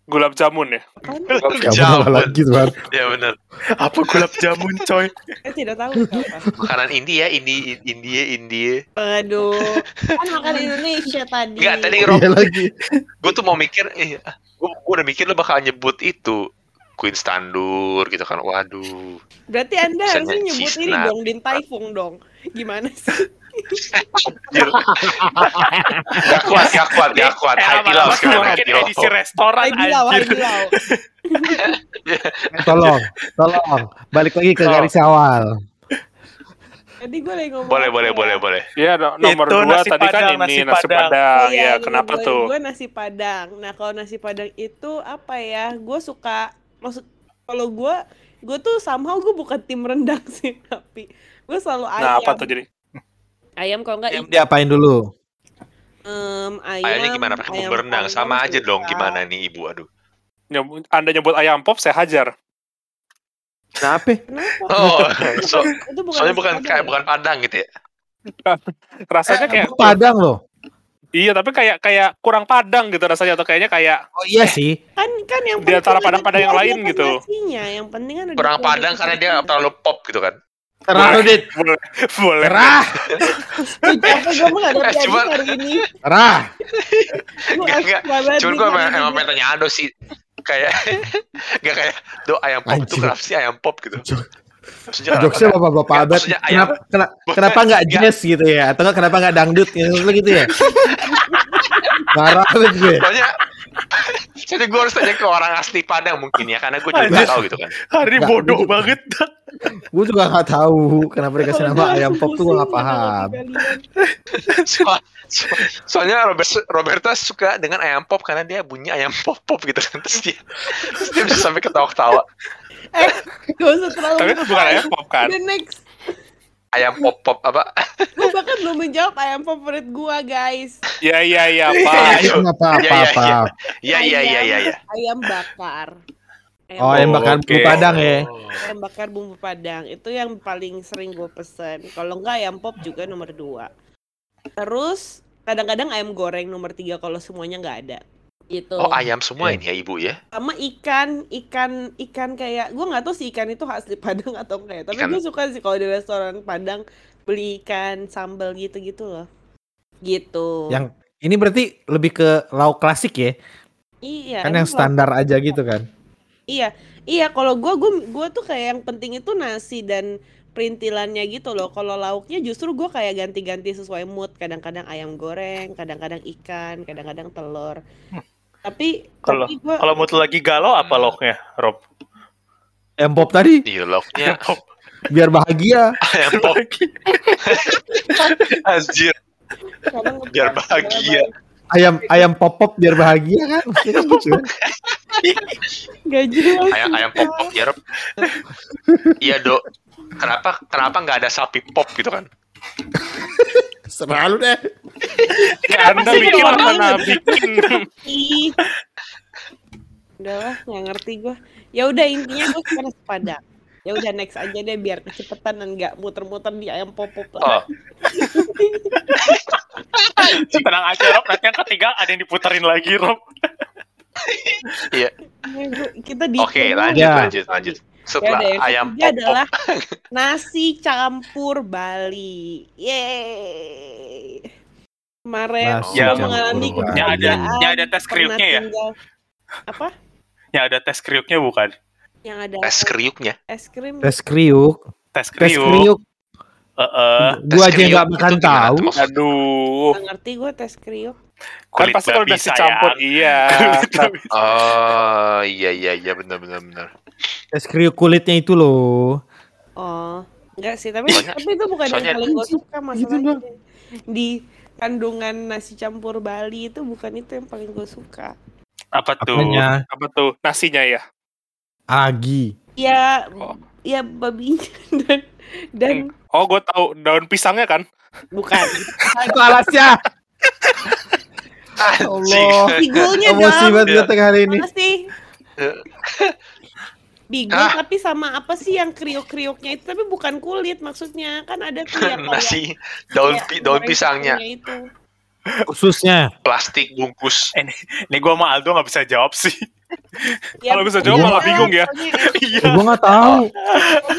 gulab jamun ya. Kan Gak Jamun. lagi tuh. Ya benar. Apa gulab jamun coy? saya tidak tahu. Makanan India, Indi, India, India. Aduh, kan makan Indonesia tadi. Enggak, tadi Iya Rob, lagi. gue tuh mau mikir, eh, gue udah mikir lu bakal nyebut itu Queen Standur gitu kan. Waduh. Berarti Anda harusnya nyanyi nyebut ini dong, Din Taifung dong. Gimana sih? Gak kuat, gak kuat, gak kuat. Eh, High lama-lama sekarang, edisi restoran Hai bilau, hai anjir. bilau. Tolong, tolong. Balik lagi ke garis awal. Tadi gue lagi ngomong Boleh, boleh, boleh, boleh. Iya, no- nomor Itu dua tadi kan padang, ini nasi nasi padang. padang. Oh, ya, kenapa tuh? Gue nasi padang. Nah kalau nasi padang itu apa ya? Gue suka maksud kalau gue gue tuh somehow gue bukan tim rendang sih tapi gue selalu ayam. Nah, apa tuh jadi? Ayam kalau enggak Ayam diapain dulu? em, ayam. Ayamnya gimana pakai ayam bumbu rendang? panggang Sama aja dong gimana nih Ibu, aduh. Nyebut- Anda nyebut ayam pop, saya hajar. Kenapa? Kenapa? Oh, so, itu bukan soalnya bukan kayak ya? bukan padang gitu ya. Rasanya kayak Gua Padang loh. Iya, tapi kayak kayak kurang padang gitu rasanya atau kayaknya kayak Oh iya sih. kan kan yang Di antara ada padang-padang yang lain gitu. nasinya. Yang penting kan Kurang padang karena dia terlalu pop gitu kan. Terah lu, Dit. boleh. Ih, capek gue nggak ada Eh, cuman- hari ini. Cuman nih gue emang, pengen tanya Ando sih. Kayak Gak kayak Do ayam pop itu kenapa sih ayam pop gitu Maksudnya Jokesnya nggak- bapak-bapak nggak, abad. maksudnya ayam Kenapa, kena- kenapa nggak nggak. jazz gitu ya? Atau nggak kenapa nggak dangdut gitu, gitu ya? Marah banget gue. Soalnya Jadi gue harus tanya ke orang asli Padang mungkin ya Karena gue juga Anjir. gak tahu gitu kan Hari Nggak, bodoh banget. Gue juga nggak tahu kenapa dikasih nama ayam pop tuh gue nggak paham. So- so- Soalnya Robert, Roberta suka dengan ayam pop Karena dia bunyi ayam pop-pop gitu kan Terus dia, terus dia bisa sampai ketawa-ketawa Gak usah terlalu Tapi itu bukan ayam pop kan? Udah next. ayam pop pop apa? Gue bahkan belum menjawab ayam favorit gua guys. Ya ya ya Iya, Pak. iya. Apa Iya, apa iya, apa. iya. Iya iya iya iya iya. Ayam bakar. Oh, ayam bakar Oke. bumbu padang ya. ayam bakar bumbu padang itu yang paling sering gue pesen kalau enggak ayam pop juga nomor dua terus kadang-kadang ayam goreng nomor tiga kalau semuanya nggak ada gitu Oh ayam semua ini ya ibu ya? sama ikan ikan ikan kayak gue nggak tahu sih ikan itu asli padang atau enggak ya tapi gue suka sih kalau di restoran padang beli ikan sambal gitu gitu loh gitu Yang ini berarti lebih ke lauk klasik ya? iya Kan yang standar aja gitu kan. Iya, iya. Kalau gua, gua, gua tuh kayak yang penting itu nasi dan perintilannya gitu loh. Kalau lauknya justru gua kayak ganti-ganti sesuai mood. Kadang-kadang ayam goreng, kadang-kadang ikan, kadang-kadang telur. Tapi, Kalau gua kalau mood lagi galau apa loknya, Rob? Ayam pop tadi Iya lauknya biar bahagia. ayam pop. Anjir. kadang biar bahagia. Ayam ayam pop pop biar bahagia kan? Maksudnya gitu kan? Gak jelas. Ayam ayam pop pop ya Rob. Iya dok. Kenapa kenapa nggak ada sapi pop gitu kan? Selalu deh. Ya, Anda sih bikin orang mana lain? bikin. Udahlah, nggak ngerti gua. Ya udah intinya gua suka nasi padang. Ya udah next aja deh biar kecepatan dan nggak muter-muter di ayam pop-pop Oh lah. Tenang aja, Rob. Nanti yang ketiga ada yang diputerin lagi, Rob. iya. Ya, gua- kita di Oke lanjut Ya. lanjut lanjut. Ya Setelah yang ayam pop adalah nasi campur Bali. Yeay. Kemarin Nasi gua campur mengalami. Yang ada, yang ada tes kriuknya ya? tinggal apa? Yang ada tes kriuknya bukan? Yang ada Tes kriuknya. es krim. Tes kriuk, Tes tes kriuk. kriuk. Heeh. Gua aja kriuk nggak makan tahu. Aduh. Nggak ngerti gue tes kriuk. Kan Kulit pasti kalau babi, nasi campur sayang. iya. Kulit babi. Oh iya iya iya benar benar benar. Tes kriuk kulitnya itu loh. Oh, enggak sih, tapi Soalnya- tapi itu bukan soalnya- yang paling gue suka Gitu masalahnya. dong. Di kandungan nasi campur Bali itu bukan itu yang paling gue suka. Apa tuh? Apanya? Apa tuh? Nasinya ya? Agi. Ya, Oh. ya babinya dan dan Oh, gue tahu daun pisangnya kan? bukan. Itu alasnya. Anjing. Allah. Bigulnya Emosi dong. banget gue tengah hari ini. Apa sih? Bigul Ah. tapi sama apa sih yang kriuk-kriuknya itu tapi bukan kulit maksudnya kan ada tuh yang kayak Nasi daun pi- daun pisangnya itu. Khususnya. plastik bungkus. Ini gua sama Aldo nggak bisa jawab sih. Ya, Kalau bisa jawab malah pokoknya- bingung ya. Iya. Gue nggak tahu.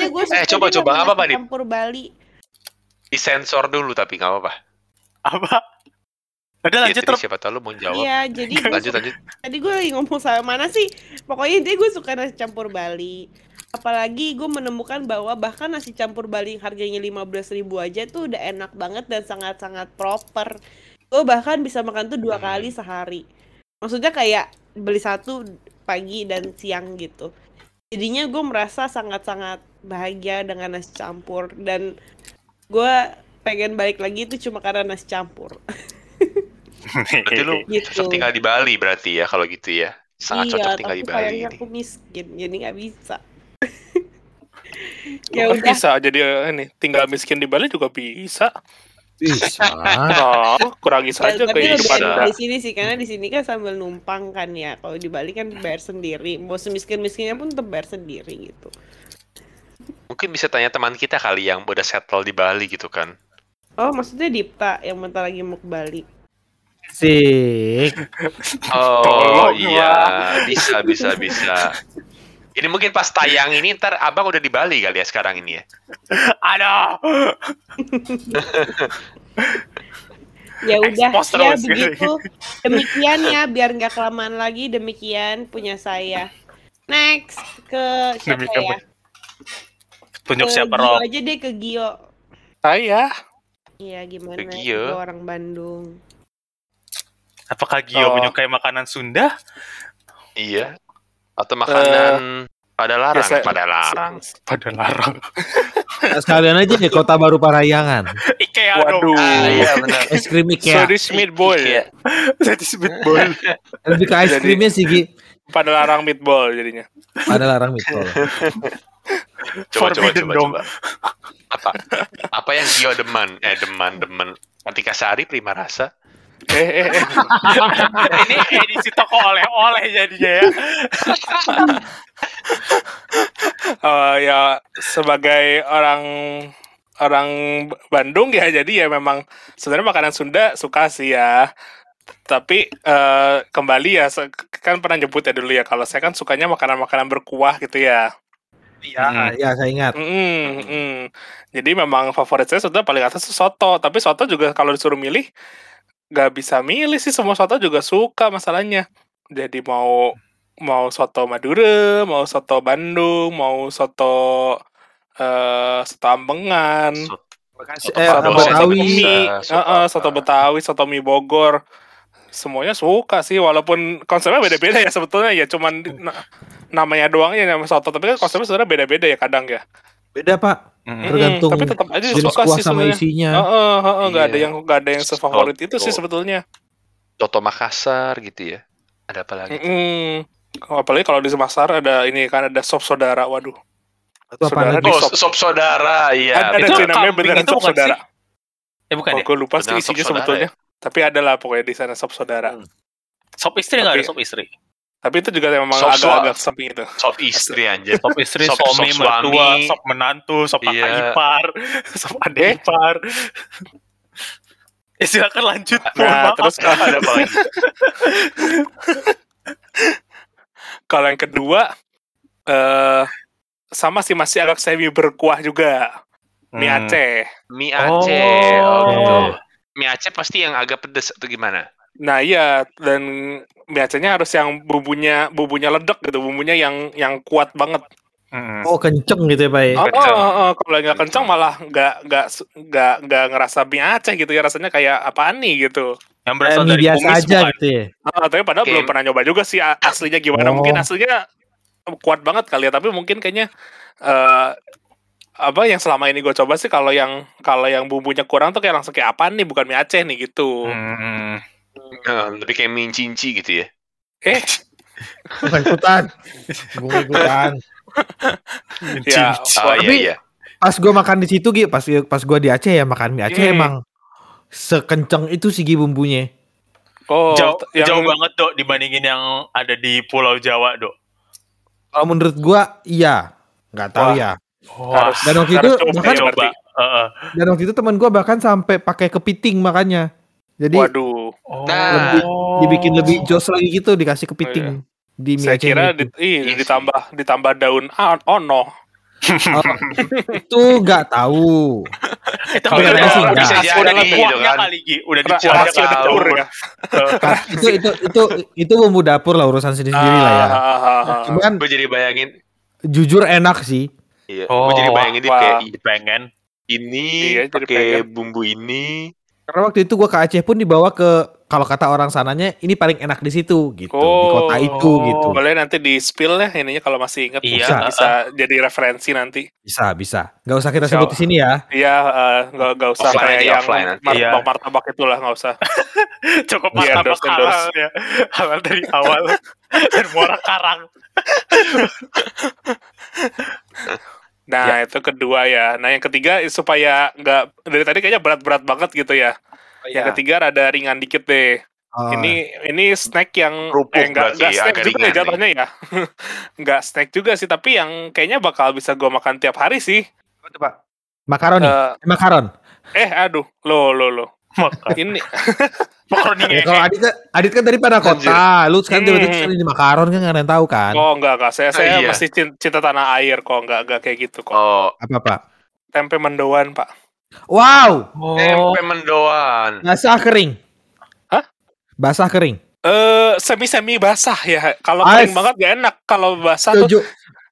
Gue suka Eh, coba, coba. Apa, Pak, Dip? Campur Bali. Disensor dulu tapi nggak apa-apa. Apa? Udah Iya, lanjut, tadi Rob. siapa tahu lu mau jawab. Iya, jadi Lanjut lanjut. tadi gue lagi ngomong sama mana sih? Pokoknya dia gue suka nasi campur Bali. Apalagi gue menemukan bahwa bahkan nasi campur Bali harganya 15.000 ribu aja tuh udah enak banget dan sangat-sangat proper. Gue bahkan bisa makan tuh dua Hmm. kali sehari. Maksudnya kayak beli satu pagi dan siang gitu. Jadinya gue merasa sangat-sangat bahagia dengan nasi campur dan gue pengen balik lagi itu cuma karena nasi campur. Berarti lu Gitu. cocok tinggal di Bali berarti ya kalau gitu ya. Sangat iya, cocok tinggal tapi di Bali ini. aku miskin, jadi nggak bisa. Ya ya udah, bisa jadi ini tinggal miskin di Bali juga bisa. Bisa. Oh, kurangi ya, saja tapi Anda. di sini sih, karena di sini kan sambil numpang kan ya. Kalau di Bali kan bayar sendiri, mau semiskin-miskinnya pun tetap bayar sendiri gitu. Mungkin bisa tanya teman kita kali yang udah settle di Bali gitu kan. Oh, maksudnya Dipta yang bentar lagi mau ke Bali. Sik. Oh Tolong iya, bisa bisa bisa. Ini mungkin pas tayang ini ntar abang udah di Bali kali ya sekarang ini ya. Aduh. Ya udah, ya begitu. Demikian ya, biar nggak kelamaan lagi. Demikian punya saya. Next ke siapa Demikian ya? Tunjuk Ke siapa, Rob? aja deh ke Gio. Saya Iya gimana? Ke Gio. Gio orang Bandung. Apakah Gio Oh. menyukai makanan Sunda? Iya. Atau makanan pada larang, ya, saya- pada larang. Pada larang. Sekalian aja deh Kota Baru Parayangan. Ikea Waduh. dong. Ah iya benar. Es krim Ikea. Swedish meatball. Jadi speedball. Lebih ke es krimnya sih Gi. pada larang meatball jadinya. Ada larang mitol. Coba coba coba dong. coba. Apa? Apa yang Gio demen? Eh demen demen. Ketika Sari prima rasa. Eh, eh, eh. Ini edisi toko oleh-oleh jadinya ya. Eh, ya sebagai orang orang Bandung ya jadi ya memang sebenarnya makanan Sunda suka sih ya tapi eh, kembali ya kan pernah nyebut ya dulu ya kalau saya kan sukanya makanan-makanan berkuah gitu ya Ya, ya saya ingat. Mm, mm. jadi memang favorit saya sudah paling atas soto tapi soto juga kalau disuruh milih nggak bisa milih sih semua soto juga suka masalahnya jadi mau mau soto Madura mau soto Bandung mau soto eh soto Ambengan Soto Eh, Padang, Betawi. soto eh, eh, apa. soto Betawi, soto mie Bogor, semuanya suka sih walaupun konsepnya beda-beda ya sebetulnya ya cuman namanya doang ya nama soto tapi kan konsepnya sebenarnya beda-beda ya kadang ya. Beda pak, Mm. tergantung tapi tetap aja jenis suka kuah sih sama sebenarnya. isinya. Heeh, heeh, nggak ada Iya. yang nggak ada yang sefavorit itu sih sebetulnya. Soto Makassar gitu ya. Ada apa lagi? Mm-mm. Apalagi kalau di Semasar ada ini kan ada sop saudara, waduh. Itu apa Saudara? Oh, sop. sop saudara, iya. ada ada itu namanya beneran itu sop bukan saudara. Eh bukan Oh, ya? gue lupa sih isinya sebetulnya. Tapi ada lah pokoknya di sana sop saudara. Hmm. Sop istri nggak ada sop istri. Tapi itu juga memang agak-agak samping itu. Sop istri anjir. Sop istri, Sop- suami, sop mertua, suami. sop menantu, sop kakak Iya. ipar, sop adik Eh? ipar. Ya silakan lanjut. Nah, maaf. terus ada apa lagi? Kalau yang kedua eh sama sih masih agak semi berkuah juga. Mie Hmm. Aceh. Mie Aceh. Oh. Oh, gitu. Oh. Mie Aceh pasti yang agak pedes atau gimana? Nah, iya dan mie Acehnya harus yang bumbunya bumbunya ledek gitu, bumbunya yang yang kuat banget. Mm. Oh kenceng gitu ya pak ya? Oh, Kencang. oh, oh, kalau nggak kencang malah nggak nggak nggak nggak ngerasa mie Aceh gitu ya rasanya kayak apaan nih gitu. Yang berasal mie dari biasa kumis aja bukan? gitu ya? Ah, tapi padahal Oke. belum pernah nyoba juga sih aslinya gimana. Oh. Mungkin aslinya kuat banget kali ya, tapi mungkin kayaknya eh apa yang selama ini gue coba sih kalau yang kalau yang bumbunya kurang tuh kayak langsung kayak apaan nih bukan mie Aceh nih gitu. Hmm. Eh, lebih kayak mie cinci gitu ya. Eh, Bukan ikutan. Bukan ikutan. ya, Oh wah, iya Tapi- iya. Pas gue makan di situ Gi, pas pas gue di Aceh ya makan mie Aceh Hmm. emang sekenceng itu sih bumbunya. oh, jauh, yang jauh banget dok dibandingin yang ada di Pulau Jawa dok. Kalau menurut gue iya, nggak tahu Wah. ya. harus Dan waktu harus itu coba bahkan- coba. berarti. Heeh. Dan waktu itu teman gue bahkan sampai pakai kepiting makannya. Jadi Waduh, Oh. Nah, lebih- dibikin lebih jos lagi gitu dikasih kepiting di mie saya Aceh kira itu. di, Iya sih. ditambah ditambah daun ah, ono. Oh, itu nggak tahu. Itu Kalau udah, kayaknya sih udah, enggak. Bisa udah jadi di gitu kan. kali Gi, udah di rahasia kali. dapur ya. Nah, itu itu itu itu bumbu dapur lah urusan sendiri sendiri lah ya. Ah, ah. Cuman Gue jadi bayangin. jujur enak sih. Iya. Oh, gue jadi bayangin dia kayak Pengen. ini Iya, jadi pakai bumbu ini. Karena waktu itu gua ke Aceh pun dibawa ke kalau kata orang sananya ini paling enak di situ gitu di kota Oh. itu gitu. Boleh nanti di spill ya ininya kalau masih ingat Iya, bisa, bisa jadi referensi nanti. Bisa bisa. Nggak usah kita sebut di sini ya. Iya, eh, nggak nggak usah Offline kayak yang offline nanti. mar- Iya. bang martabak itulah nggak usah. Cukup Iya, martabak endorse. halal ya. Halal dari awal. Dan muara karang. Nah itu kedua ya. Nah yang ketiga supaya nggak dari tadi kayaknya berat-berat banget gitu ya. Iya. Yang ketiga rada ringan dikit deh. Oh, Ini ini snack yang Kerupuk eh, nggak berarti, nggak snack juga ya jatuhnya ya. Nggak snack juga sih, tapi yang kayaknya bakal bisa gua makan tiap hari sih. Pak? Makaroni. Eh, Eh, makaron. eh aduh, lo lo lo. Makan. Ini Makaroni Ya, ngehe. kalau Adit kan- Adit kan dari pada kota, lu sekarang tiba-tiba Hmm. ke sini di makaron kan nggak ada yang tahu kan? oh enggak enggak saya saya iya. masih cin- cinta tanah air kok enggak enggak kayak gitu kok. Oh, Apa Pak? Tempe mendoan, Pak. Wow, Oh. tempe mendoan. basah kering. Hah? Basah kering. Eh semi-semi basah ya. Kalau kering banget gak enak. Kalau basah tuh Setuju.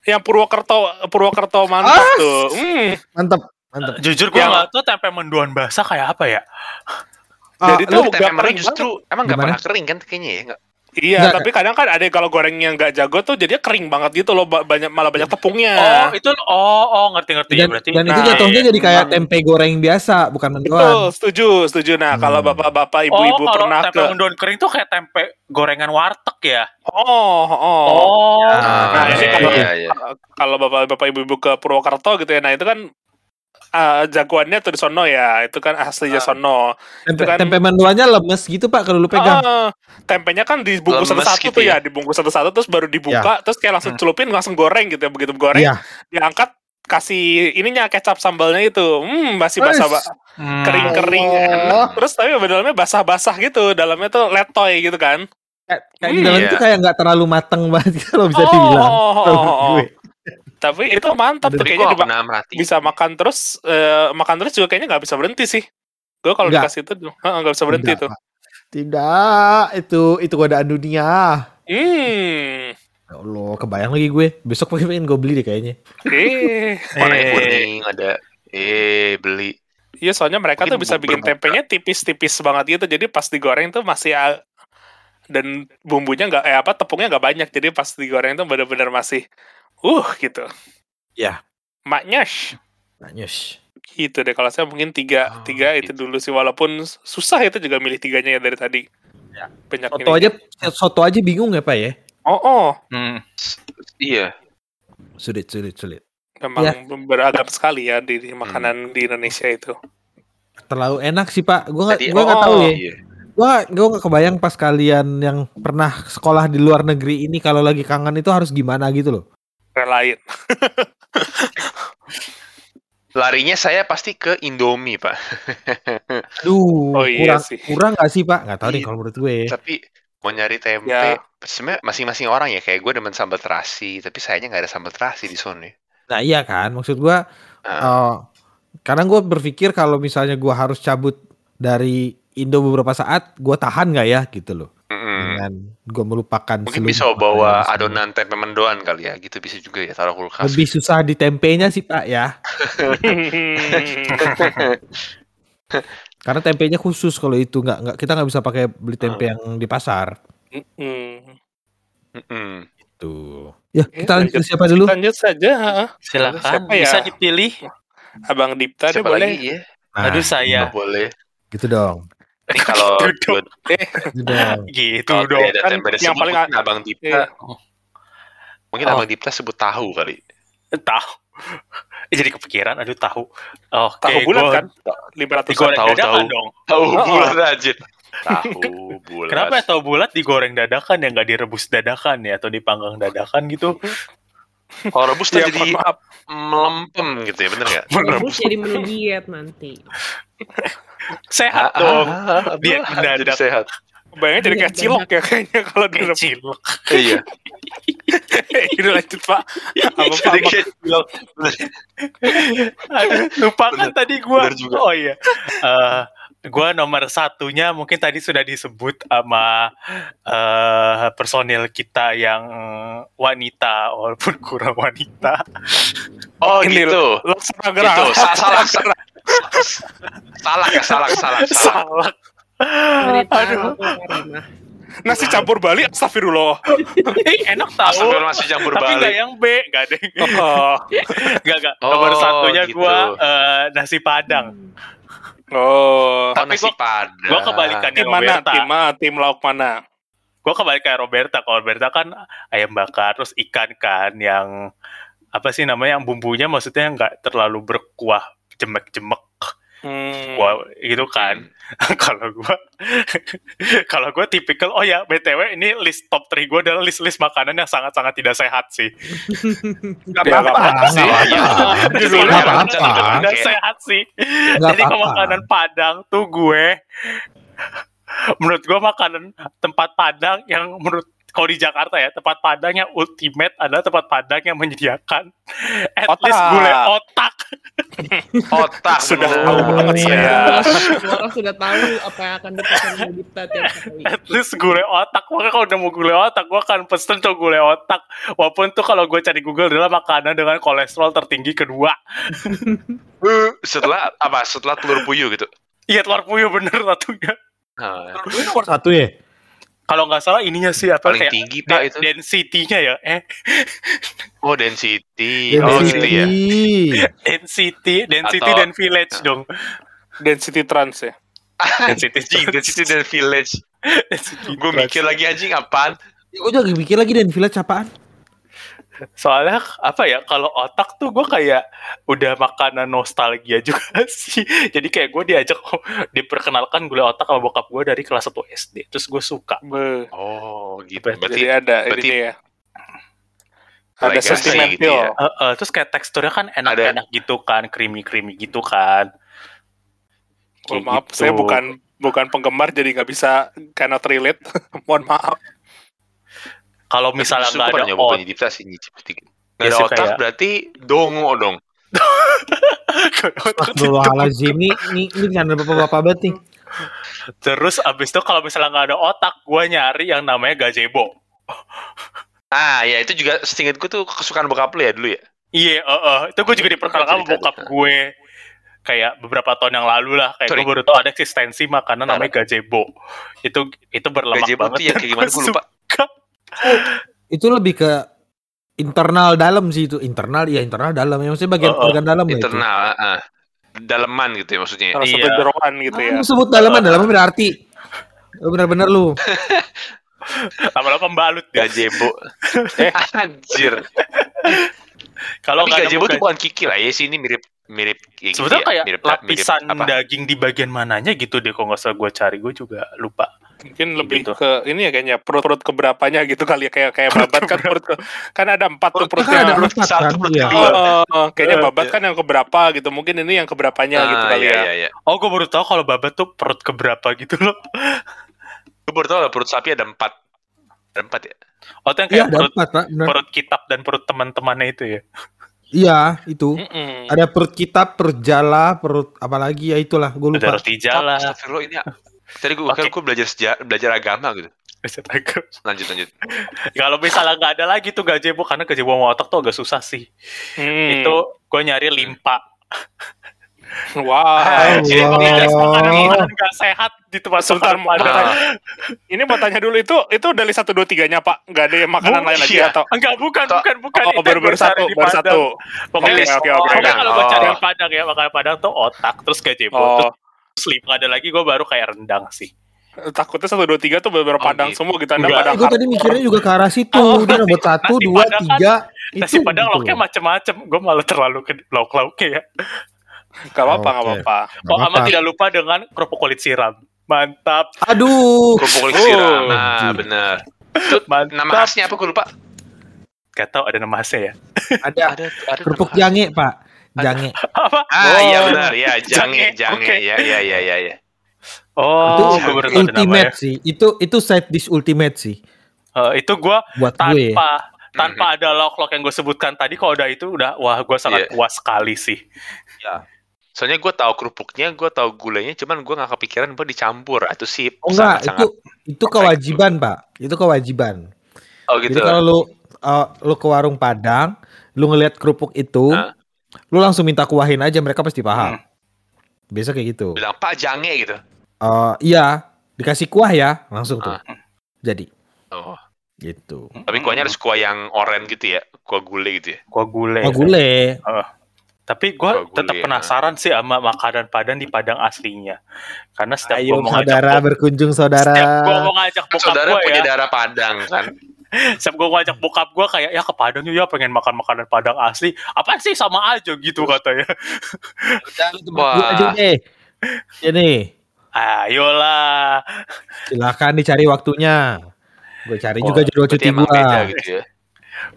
yang Purwokerto Purwokerto mantap Ah. tuh. Hmm. Mantep, mantep. Jujur gue nggak tahu tempe mendoan basah kayak apa ya. Ah, Jadi tuh Tempe kering justru emang nggak Gimana? pernah kering kan kayaknya ya? Nggak- Iya, Nggak. tapi kadang kan ada kalau gorengnya nggak jago tuh jadinya kering banget gitu loh, ba- banyak malah banyak tepungnya. Oh, itu oh oh ngerti-ngerti ya Dan, berarti. dan itu Nah, jatuhnya iya. jadi kayak Emang. tempe goreng biasa, bukan Betul, mendoan. setuju, setuju. Nah, Hmm. kalau bapak-bapak, Oh, ibu-ibu kalau pernah tempe ke mendoan kering tuh kayak tempe gorengan warteg ya? Oh, oh. Oh. Nah, Ah, ini iya, kalau iya, iya. kalau bapak-bapak ibu-ibu ke Purwokerto gitu ya, nah itu kan eh, jagoannya tuh di sono ya, itu kan aslinya Ah. sono. Tempe, Itu kan- tempe mendoannya lemes gitu pak kalau lu pegang. Ah, tempenya kan dibungkus satu-satu gitu tuh ya? ya, dibungkus satu-satu terus baru dibuka, terus kayak langsung Hmm. celupin langsung goreng gitu ya, begitu goreng Iya. diangkat kasih ininya kecap sambalnya itu, hmm masih basah Wes. Hmm. kering-kering enak. Terus tapi dalamnya basah-basah gitu, dalamnya tuh letoy gitu kan. Kayak, Hmm, dalam iya. itu kayak nggak terlalu mateng banget kalau bisa Oh, dibilang. oh, oh, oh. gue. Tapi itu mantap tuh kayaknya diba- bisa makan terus eh, makan terus juga kayaknya nggak bisa berhenti sih. Gue kalau dikasih itu nggak bisa berhenti Tidak, tuh. Tidak, itu itu godaan dunia. Hmm. Ya Allah, kebayang lagi gue. Besok pengen gue beli deh kayaknya. Eh, Warnanya kuning ada. Eh beli. iya soalnya mereka Mungkin tuh bisa bikin tempenya tipis-tipis banget gitu. Jadi pas digoreng tuh masih dan bumbunya nggak eh apa tepungnya nggak banyak. Jadi pas digoreng tuh benar-benar masih uh gitu. Ya. Maknyas. Nanyus. Gitu deh kalau saya mungkin tiga Oh, tiga itu gitu. dulu sih walaupun susah itu juga milih tiganya ya dari tadi. Ya. Banyak Soto ini. aja, soto aja bingung ya pak ya? Oh, oh. Hmm. Iya. Sulit, sulit, sulit. Memang Ya. beragam sekali ya di, di makanan di Indonesia itu. Terlalu enak sih pak. Gue nggak, Tadi- gue nggak tahu oh, ya. Iya. Gue gue nggak kebayang pas kalian yang pernah sekolah di luar negeri ini kalau lagi kangen itu harus gimana gitu loh. Relain. Larinya saya pasti ke Indomie, Pak. Aduh, Oh, iya kurang sih. kurang nggak sih pak? Nggak tahu deh Iya. kalau menurut gue. Tapi mau nyari tempe, Ya. sebenarnya masing-masing orang ya. Kayak gue demen sambal terasi, tapi sayangnya nggak ada sambal terasi di sono. Nah iya kan, maksud gue. Ah. eh, karena gue berpikir kalau misalnya gue harus cabut dari Indo beberapa saat, gue tahan nggak ya gitu loh. Dengan gue melupakan. Mungkin bisa makanan bawa adonan tempe mendoan kali ya, gitu bisa juga ya taruh kulkas. Lebih susah di tempenya sih pak ya. Karena tempenya khusus kalau itu nggak nggak kita nggak bisa pakai beli tempe yang di pasar. Mm-mm. Mm-mm. Tuh. Ya kita lanjut lanjut. siapa dulu? Lanjut saja. Silakan Siapa ya? bisa dipilih. Abang Dipta deh Siapa boleh. lagi ya? Nah, Aduh saya. Boleh. gitu dong. Ini kalau Duduk. Gitu dong. Gitu kalau dong. Kan yang sebut, paling mungkin Abang Dipta, Iya. mungkin Oh. Abang Dipta sebut tahu kali. Tahu. Eh, Jadi kepikiran aduh tahu. Oke, Tahu bulat gua kan? 500 Digoreng Tahu, tahu. dong. Tahu Oh. bulat aja. Tahu bulat. Kenapa ya tahu bulat digoreng dadakan ya nggak direbus dadakan ya atau dipanggang dadakan gitu? Kalau rebus Ya, tuh jadi maaf. melempem gitu ya, bener nggak? Rebus jadi menu diet nanti. Sehat Ah, dong. ah, Diet ah, mendadak. Jadi sehat. Bayangnya jadi kayak cilok ya kayaknya kalau di Kecil. Iya. Ini lanjut Pak. Apa Pak? Jadi kayak cilok. Aduh, lupa kan tadi gua. Oh iya. Eh gua nomor satunya mungkin tadi sudah disebut sama eh personil kita yang wanita walaupun kurang wanita. Oh Ini gitu. Laksana gerah. Itu sa- salah salah. Salah ya, salah salah salah. Aduh. Nasi campur Bali astagfirullah. Eh, enak tahu. Astagfirullah masih campur Tapi nggak balik. yang B, nggak ada. yang- Oh. Nggak nggak. Nomor Oh, satunya gitu. gua eh, nasi padang. Oh. Oh, Tapi nasi gua- padang. Gua kebalikannya Tim mana? Roberta. Tim mana? Tim lauk mana? Gua kebalik kayak Roberta. Kalau Roberta kan ayam bakar terus ikan kan yang apa sih namanya yang bumbunya maksudnya nggak terlalu berkuah jemek-jemek Hmm. Wah, gitu kan. kalau gua kalau gua tipikal oh ya BTW ini list top 3 gua adalah list-list makanan yang sangat-sangat tidak sehat sih. Nggak Ya, apa-apa, nggak nggak kan apa-apa. tidak sehat sih. Jadi kalau apa-apa. makanan Padang tuh gue menurut gua makanan tempat Padang yang menurut kalau di Jakarta ya tempat Padang yang ultimate adalah tempat Padang yang menyediakan at Otak. least gulai otak. Otak Sudah bener. tahu banget iya. saya. Orang sudah tahu apa yang akan dipesan Dipta tiap kali. at least gulai otak makanya kalau udah mau gulai otak gue akan pesen tuh gulai otak walaupun tuh kalau gue cari Google adalah makanan dengan kolesterol tertinggi kedua Setelah apa? Setelah telur puyuh gitu. iya telur puyuh bener satunya Nah, Ini nomor satu ya? Kalau nggak salah ininya sih apa Paling kayak tinggi pak de- itu. density-nya ya. Eh, Oh density. Oh gitu ya. density, density Atau- dan village dong. Density trans ya. Density, Anjing density dan village. density Gue mikir lagi anjing apaan? Gue juga mikir lagi dan village apaan? Soalnya apa ya kalau otak tuh gue kayak udah makanan nostalgia juga sih. Jadi kayak gue diajak diperkenalkan gulai otak sama bokap gue dari kelas 1 SD. Terus gue suka. Be. Oh gitu. Berarti- Berarti Jadi ada berarti- ini ya. Ada sentimental. gitu ya. Eh, eh, terus kayak teksturnya kan enak-enak gitu kan, creamy-creamy gitu kan. Oh, maaf, gitu. saya bukan bukan penggemar jadi nggak bisa cannot relate. Mohon maaf. Kalau misalnya nggak ada nyoba otak, nyicip. Nggak Ya ada otak kayak- berarti dongo dong. Astagfirullahaladzim ini ini ini channel bapak-bapak banget nih. terus abis itu kalau misalnya nggak ada otak, gue nyari yang namanya gazebo. Ah ya itu juga setingkat gue tuh kesukaan bokap lu ya dulu ya. Iya, eh, eh. itu gue juga diperkenalkan sama bokap gue. Kayak beberapa tahun yang lalu lah, kayak Sorry. gue baru tahu ada eksistensi makanan namanya gazebo. Itu itu berlemak Gazebo banget. tuh ya gimana gua gue lupa. Itu lebih ke internal dalam sih itu internal ya internal dalam ya maksudnya bagian Oh, oh. organ dalam ya itu. Internal, ah, ah. daleman gitu ya maksudnya. Satu Iya. jeroan gitu ya. lu sebut dalaman dalaman berarti Lu bener-bener lu Lama-lama pembalut ya. Gazebo. Eh. Anjir. Kalau nggak nemu tuh bukan kiki lah ya sih ini mirip mirip gitu Sebetulnya ya. kayak mirip, lapisan mirip apa? daging di bagian mananya gitu deh kalau nggak salah gue cari gue juga lupa. Mungkin lebih Gitu. ke ini ya kayaknya perut-perut keberapanya gitu kali ya kayak kayak babat kan perut ke, kan ada empat tuh Perutnya kan ada perut empat satu, kan perut iya. kedua. Oh, oh, kayaknya babat iya. kan yang keberapa gitu. Mungkin ini yang keberapanya gitu Ah, kali iya, ya. iya, iya. Oh gue baru tahu kalau babat tuh perut keberapa gitu loh. Gue baru tau lah perut sapi ada empat. Ada empat ya? Oh itu yang kayak ada perut, empat perut kitab dan perut teman-temannya itu ya. Iya itu Mm-mm. ada perut kitab perut jala perut apalagi ya itulah gue Ada lupa roti jala. Astagfirullah ini Tadi gue Oke. kan gue belajar sejarah, belajar agama gitu. Lanjut lanjut. Kalau misalnya nggak ada lagi tuh gazebo karena gazebo sama otak tuh agak susah sih. Hmm. Itu gue nyari limpa. Wah. Ah, Jadi Allah. makanan makanan nggak sehat di tempat Sebentar, tanya. Ini mau tanya dulu itu itu dari satu dua tiganya Pak, nggak ada yang makanan lain lagi iya. atau? Enggak, bukan, bukan, bukan. Oh, baru baru satu, baru satu. Pokoknya, Oke, oke, kalau gue cari yang Padang ya, makanan Padang tuh otak, terus gazebo, Oh, terus limpa ada lagi gue baru kayak rendang sih. takutnya satu dua tiga tuh beberapa Oh, padang gitu. semua gitu. Anda padang gue tadi mikirnya juga ke arah situ Oh, dia nasi- nomor satu dua kan- tiga Nasi itu Padang gitu. lauknya macem-macem, gue malah terlalu ke lauk-lauknya ya. Gak apa-apa, gak Oke. apa-apa. Oh, Nggak sama apa. tidak lupa dengan kerupuk kulit siram. Mantap, aduh Kerupuk kulit Oh, siram. Nah, benar. Itu mantap. nama khasnya apa gue lupa. Gak tau ada nama khasnya ya. ada Ada ada kerupuk jange pak jange Apa? Ah, iya Oh. benar. Ya, jange, Jange, jange. oke. Ya, ya, ya, ya, ya. Oh, itu gue ultimate sih itu itu side dish ultimate sih Eh, itu gue buat gue tanpa tanpa ada lauk-lauk yang gue sebutkan tadi kalau udah itu udah wah gue sangat Iya. puas sekali sih Soalnya gue tahu kerupuknya, gue tahu gulanya, cuman gue nggak kepikiran buat dicampur. Itu sih oh enggak itu sangat-sangat. itu kewajiban pak itu kewajiban Oh gitu. Jadi kalau lu uh, lu ke warung Padang, lu ngelihat kerupuk itu, Hah? lu langsung minta kuahin aja mereka pasti paham. Hmm. Biasa kayak gitu. bilang Pak jange gitu. Uh, iya, dikasih kuah ya, langsung tuh. Ah. Jadi Oh, gitu. tapi kuahnya harus kuah yang oranye gitu ya, kuah gulai gitu ya. Kuah gulai. Oh gule. Tapi gue tetap ya. penasaran sih sama makanan Padang di Padang aslinya. Karena setiap gue Ayo mau ngajak saudara bok- berkunjung saudara. setiap gue mau ngajak Kan bokap saudara gue punya ya, darah Padang kan. setiap gue ngajak bokap gue kayak ya ke Padang yuk ya pengen makan makanan Padang asli. Apaan sih sama aja gitu katanya. Udah, gua aja deh. Ini Ayolah. silakan dicari waktunya. Gue cari Oh, juga jadwal cuti gua. gitu ya.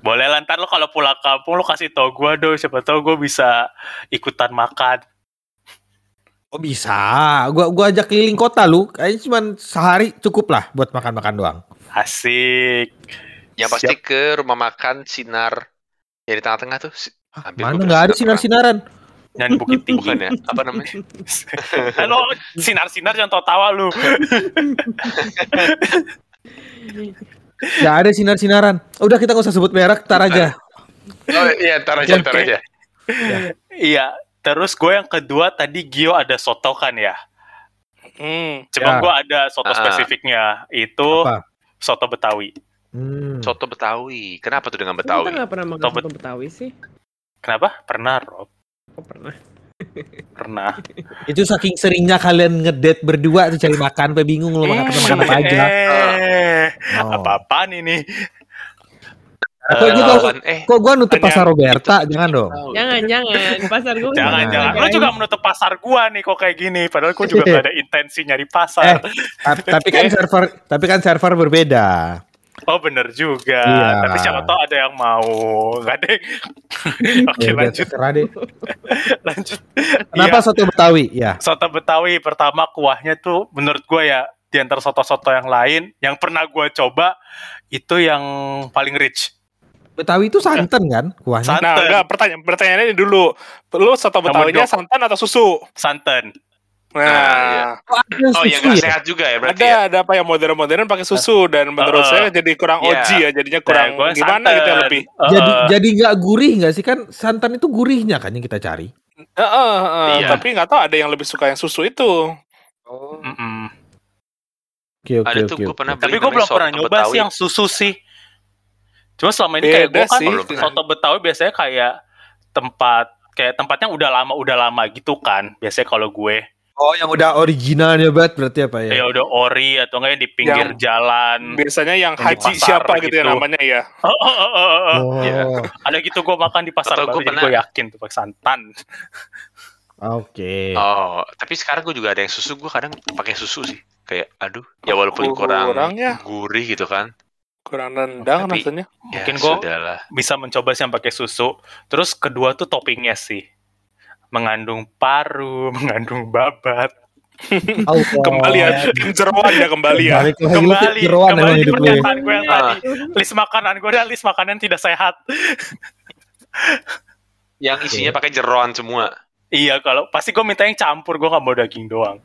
Boleh lantar lo kalau pulang kampung lo kasih tau gue dong. Siapa tau gue bisa ikutan makan. Oh bisa. Gua gua ajak keliling kota lu. Kayaknya cuma sehari cukup lah buat makan-makan doang. Asik. Yang pasti ke rumah makan Sinar yang di tengah-tengah tuh. Hampir Mana nggak ada sinar-sinaran? Yang di Bukit Tinggi. Bukan ya? Apa namanya? Halo, sinar-sinar jangan tawa lu. Gak ada sinar-sinaran. Udah kita nggak usah sebut merek, tar aja. Oh iya, ntar aja, Oke. aja. Iya, terus gue yang kedua tadi Gio ada soto kan ya. Hmm. Cuma Ya. gue ada soto Ah. spesifiknya. Itu Apa? soto Betawi. Hmm. Soto Betawi. Kenapa tuh dengan Kita Betawi? nggak pernah makan Soto soto Betawi sih. Kenapa? Pernah, Rob. Oh, pernah. Pernah. Itu saking seringnya kalian ngedate berdua tuh cari makan, sampai bingung lo makan makan apa aja. Eh, Oh. apa-apaan ini? Kok Eh, gitu? Eh, Kok gua nutup pasar Roberta, jangan dong. Jangan, jangan. Pasar gue Jangan, Nah. jangan. Lu juga menutup pasar gua nih kok kayak gini. Padahal gua juga gak ada intensi nyari pasar. Ta- Tapi kan server, tapi kan server berbeda. Oh bener juga. Iya. Tapi siapa tahu ada yang mau. Gak deh. Oke Ya lanjut, deh. lanjut. Kenapa Iya, soto Betawi? Ya. soto Betawi pertama kuahnya tuh menurut gua ya di antara soto-soto yang lain yang pernah gua coba itu yang paling rich. Betawi itu santan kan kuahnya? San- Nah, Santan. enggak, pertanyaan pertanyaannya ini dulu. Lu soto Betawinya santan atau susu? Santan. Nah, iya. Oh, Oh, yang susu nggak ya? sehat juga ya berarti ada ya? ada apa yang modern-modern pakai susu dan menurut Uh, saya jadi kurang iya. OG ya, jadinya kurang Nah, gimana santan. gitu ya lebih. Uh, Jadi jadi nggak gurih nggak sih kan santan itu gurihnya kan yang kita cari. Heeh, heeh, Iya. tapi nggak tahu ada yang lebih suka yang susu itu. mm-mm. Oke oke Ada tuh oke. gue oke. pernah Tapi gue belum pernah nyoba Betawi. sih yang susu sih. Cuma selama ini kayak gue Beda kan sih. soto Betawi biasanya kayak tempat kayak tempatnya udah lama udah lama gitu kan. Biasanya kalau gue Oh yang udah originalnya banget berarti apa ya? kayak udah ori atau enggak yang di pinggir Yang- jalan. Biasanya yang haji siapa gitu, ya gitu. namanya ya. Oh, oh, oh, oh, oh. Oh, Iya. Ada gitu gue makan di pasar Atau baru pernah- gue yakin tuh pakai santan. oke. Oh, tapi sekarang gue juga ada yang susu. Gue kadang pakai susu sih. Kayak, aduh, ya walaupun kurang, Kurang ya. gurih gitu kan. Kurang nendang Tapi- rasanya. Ya, Mungkin gua- sudahlah. Bisa mencoba sih yang pakai susu. Terus kedua tuh toppingnya sih. Mengandung paru, mengandung babat. Allah. Kembali ya, jeroan ya kembali ya. Lagi lu Kembali, jeroan kembali ya. pernyataan gue yang Ah. tadi. List makanan gue adalah list makanan tidak sehat. Yang isinya pakai jeroan semua. Iya, kalau pasti gue minta yang campur, gue gak mau daging doang.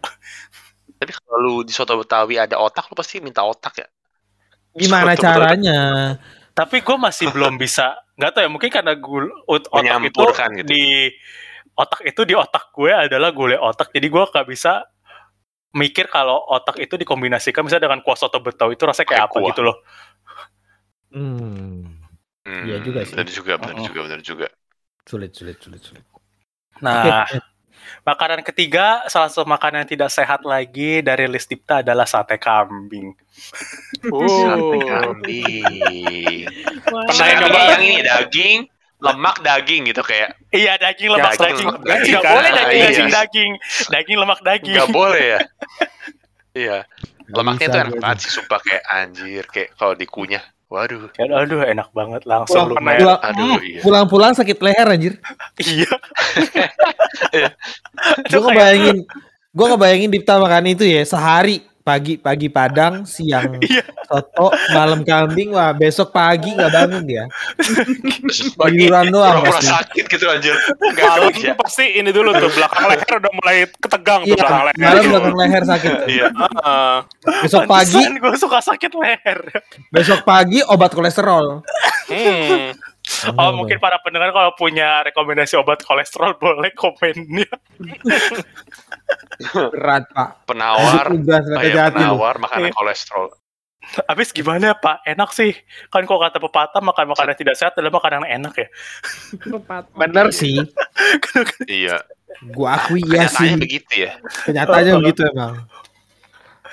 Tapi kalau lu di soto Betawi ada otak, lu pasti minta otak ya. Gimana Soto Betawi. caranya? Tapi gue masih belum bisa, nggak tahu ya, mungkin karena gul, ut- otak itu gitu. di otak itu di otak gue adalah gulai otak, jadi gue gak bisa mikir kalau otak itu dikombinasikan misalnya dengan kuah soto betawi itu rasanya kayak Pakai apa kuah. gitu loh. Hmm, Hmm, Iya juga sih. Benar juga, benar Oh. juga, benar juga. sulit sulit sulit sulit. Nah, makanan ketiga salah satu makanan yang tidak sehat lagi dari list Dipta adalah sate kambing. Sate Oh. kambing. Wah. Pernah Yang nyoba? yang ini daging, lemak daging gitu kayak. Iya daging lemak Daging, daging. lemak daging. Nggak kan? boleh daging Iya. daging daging. Daging lemak daging. Nggak boleh ya. Iya. Lemaknya tuh enak banget sih, sumpah kayak anjir, kayak kalau dikunyah. Waduh. Aduh enak banget langsung Wah, lumayan. pernah Pulang, Aduh, iya. pulang-pulang sakit leher anjir. Iya. Itu Gue ngebayangin, gue ngebayangin Dipta makan itu ya sehari pagi pagi padang, siang Iya. soto, malam kambing, wah besok pagi nggak bangun dia. Pagi Tiduran doang pasti. sakit gitu anjir. Nggak Malam tuh pasti ini dulu tuh belakang leher udah mulai ketegang tuh Iya, belakang leher. malam belakang leher sakit. Iya. Heeh. Besok pagi, gue suka sakit leher. besok pagi obat kolesterol. Hmm. Oh mungkin para pendengar kalau punya rekomendasi obat kolesterol boleh komennya. berat pak. Penawar. Berat, Oh, penawar makanan Iya. kolesterol. Habis gimana Pak? Enak sih. Kan kok kata pepatah makan makanan tidak sehat adalah makanan yang enak ya. Pepatah. Bener sih, Iya. gua akui ya sih. Kenyataannya begitu ya. Kenyataannya begitu emang.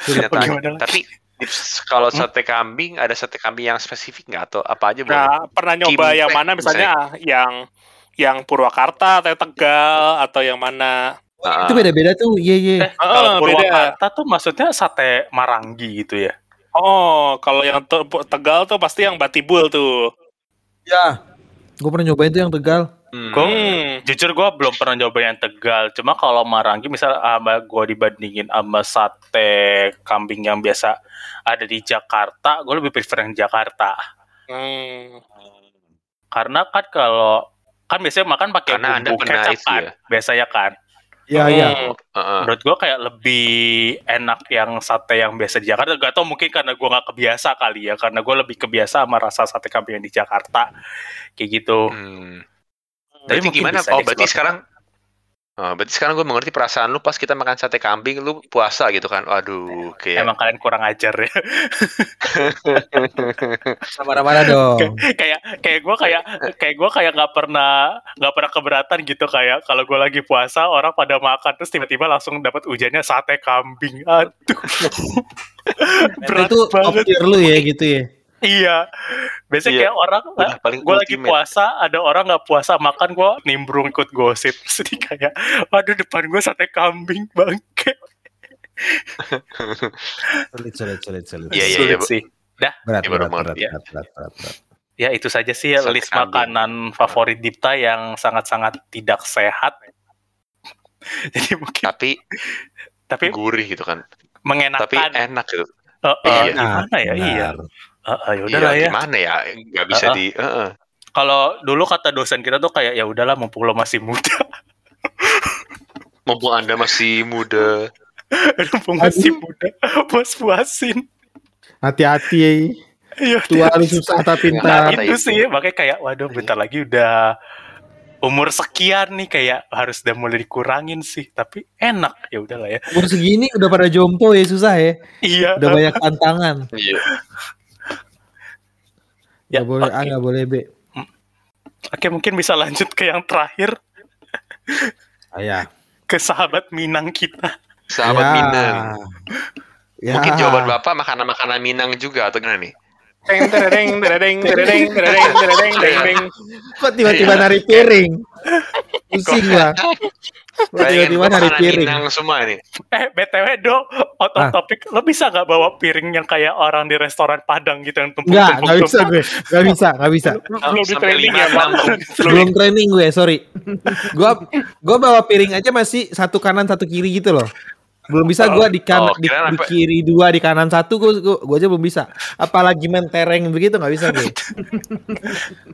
Kenyataannya. Bagaimana lagi? Tapi tips kalau sate kambing ada sate kambing yang spesifik nggak atau apa aja boleh? Nah, pernah nyoba Kim yang mana misalnya yang yang Purwakarta atau Tegal atau yang mana? Nah, Itu beda-beda tuh, iya iya. Eh, kalau Ah, beda. Purwakarta tuh maksudnya sate Marangi gitu ya. Oh, kalau yang te- Tegal tuh pasti yang Batibul tuh. Ya, gue pernah nyobain tuh yang Tegal. hmm. Hmm. Jujur gue belum pernah nyoba yang Tegal. Cuma kalau Marangi misal sama gue dibandingin sama sate kambing yang biasa ada di Jakarta, gue lebih prefer yang Jakarta. Hmm. Karena kan kalau kan biasanya makan pakai Anda bumbu kecap kan, ya? biasanya kan. Iya Hmm. iya. Heeh. Menurut gue kayak lebih enak yang sate yang biasa di Jakarta. Gak tau mungkin karena gue gak kebiasa kali ya. Karena gue lebih kebiasa sama rasa sate kambing yang di Jakarta. Kayak gitu. Hmm. Tapi Berarti mungkin gimana? Oh, berarti sekarang Oh, berarti sekarang gue mengerti perasaan lu pas kita makan sate kambing, lu puasa gitu kan? Waduh, kayak Emang kalian kurang ajar ya. Marah-marah dong. kayak kayak gue kayak kayak gue kayak nggak pernah nggak pernah keberatan gitu kayak kalau gue lagi puasa orang pada makan terus tiba-tiba langsung dapat ujannya sate kambing. Aduh. Berat itu banget. optir lu ya gitu ya. Iya. Biasanya Iya. kayak orang Udah paling gue lagi puasa ada orang nggak puasa makan gue nimbrung ikut gosip dia kayak waduh depan gue sate kambing bangke Sulit, sulit, sulit, sulit. Iya, iya, iya. sih Berat, Iya, baru berat, berat, ya. berat, berat, berat, berat. ya itu saja sih ya, Sate list kambing. makanan favorit Dipta yang sangat-sangat tidak sehat jadi mungkin Tapi tapi gurih gitu kan. mengenakan Tapi enak gitu. Eh, eh, Iya. gimana ya iya Benar. Eh, ya udah Iya, lah ya gimana ya? Nggak bisa Uh-uh. di... uh-uh. kalau dulu kata dosen kita tuh kayak ya udahlah mumpung lo masih muda Mumpung Anda masih muda. mumpung masih muda puas puasin Hati-hati ya. Iya, Tua lu susah tapi Nah, pintar. Kata itu itu. sih makanya kayak waduh bentar lagi udah umur sekian nih kayak harus udah mulai dikurangin sih tapi enak ya udahlah ya Umur segini udah pada jompo ya susah ya. iya Udah banyak tantangan. Iya. Ya, Gak boleh A, oke. gak boleh B. Oke, mungkin bisa lanjut ke yang terakhir Ayah. ke sahabat Minang kita Sahabat Ya. Minang. Ya. Mungkin jawaban Bapak makanan-makanan Minang juga atau gimana nih? Tereng tereng tereng tereng tereng tereng. Kok tiba-tiba Iya. nari piring? Pusing lah. Tiba-tiba makanan piring? Semua nih. eh btw do out of Ah. topic lo bisa nggak bawa piring yang kayak orang di restoran Padang gitu yang tumpuk Enggak, enggak bisa gue. Enggak bisa, enggak bisa. Belum training ya. Belum training gue, sorry. Gua gua bawa piring aja masih satu kanan satu kiri gitu loh. Belum bisa gua di kan Oh, di, di kiri dua di kanan satu gua, gua, gua aja belum bisa. Apalagi mentereng begitu nggak bisa gue.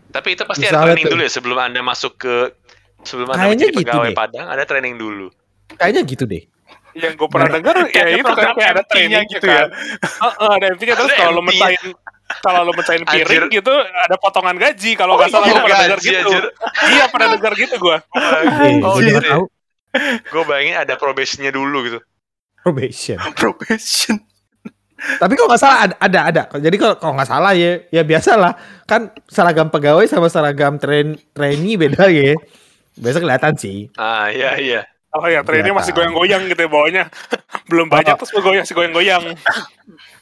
Tapi itu pasti ada training dulu ya sebelum Anda masuk ke sebelum Anda Kayaknya menjadi gitu pegawai deh. Padang ada training dulu. Kayaknya gitu deh. Yang gue pernah dengar ya itu kan kayak ada MT-nya training gitu gitu ya. Heeh, ada MT-nya terus kalau lo MT-nya. mencahin kalau lo mencahin piring Anjir. gitu ada potongan gaji kalau Oh, nggak salah iya, gue pernah dengar gitu. Iya pernah dengar gitu gue. Oh, gua gitu nggak ya? tahu. Gue bayangin ada probationnya dulu gitu. Probation. probation Tapi kalau nggak salah ada, ada ada. Jadi kalau kalau nggak salah ya ya biasa lah. Kan seragam pegawai sama seragam train trainee beda ya. Biasa kelihatan sih. Ah iya iya. Oh ya trainingnya masih goyang-goyang gitu ya bawahnya. Belum banyak terus goyang si goyang-goyang.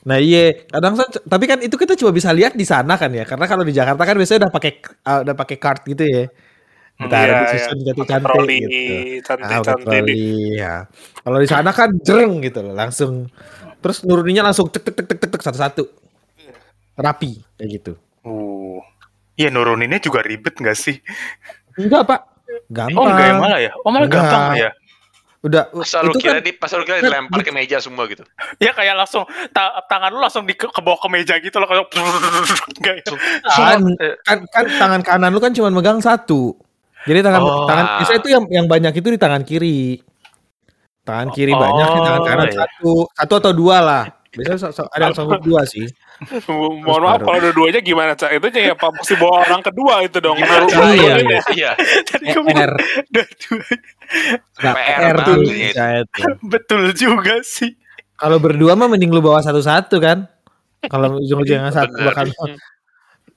Nah iya, kadang kan- tapi kan itu kita cuma bisa lihat di sana kan ya. Karena kalau di Jakarta kan biasanya udah pakai uh, udah pakai card gitu ya. Kita Iya, ada iya. disusun cantik cantik Troli gitu. Ah, cantik-cantik. troli, ya. Kalau di sana kan jereng gitu loh, langsung terus nuruninnya langsung tek tek tek tek tek, tek satu-satu. Rapi kayak gitu. uh Iya nuruninnya juga ribet gak sih? Enggak, Pak. Gampang. Oh enggak ya malah ya? Oh malah Enggak. gampang ya? Udah Masa lu itu kira kan di pas lu kira dilempar ke meja semua gitu. Ya kayak langsung ta- tangan lu langsung di ke, ke bawah ke meja gitu loh kayak enggak ya? kan, Eh, kan kan tangan kanan lu kan cuma megang satu. Jadi tangan Oh. tangan biasanya itu yang yang banyak itu di tangan kiri. Tangan kiri banyak, di tangan Oh, kanan iya. satu, satu atau dua lah. Biasanya so- so- ada yang sanggup dua sih. Mohon maaf kalau dua-duanya gimana cak? Itu ya apa mesti bawa orang kedua itu dong. Gimana Naruh- cara Iya, iya, ya. iya. Tadi dua-dua. nggak PR ya. Betul juga sih. Kalau berdua mah mending lu bawa satu-satu kan. Kalau ujung-ujungnya satu Bener. bakal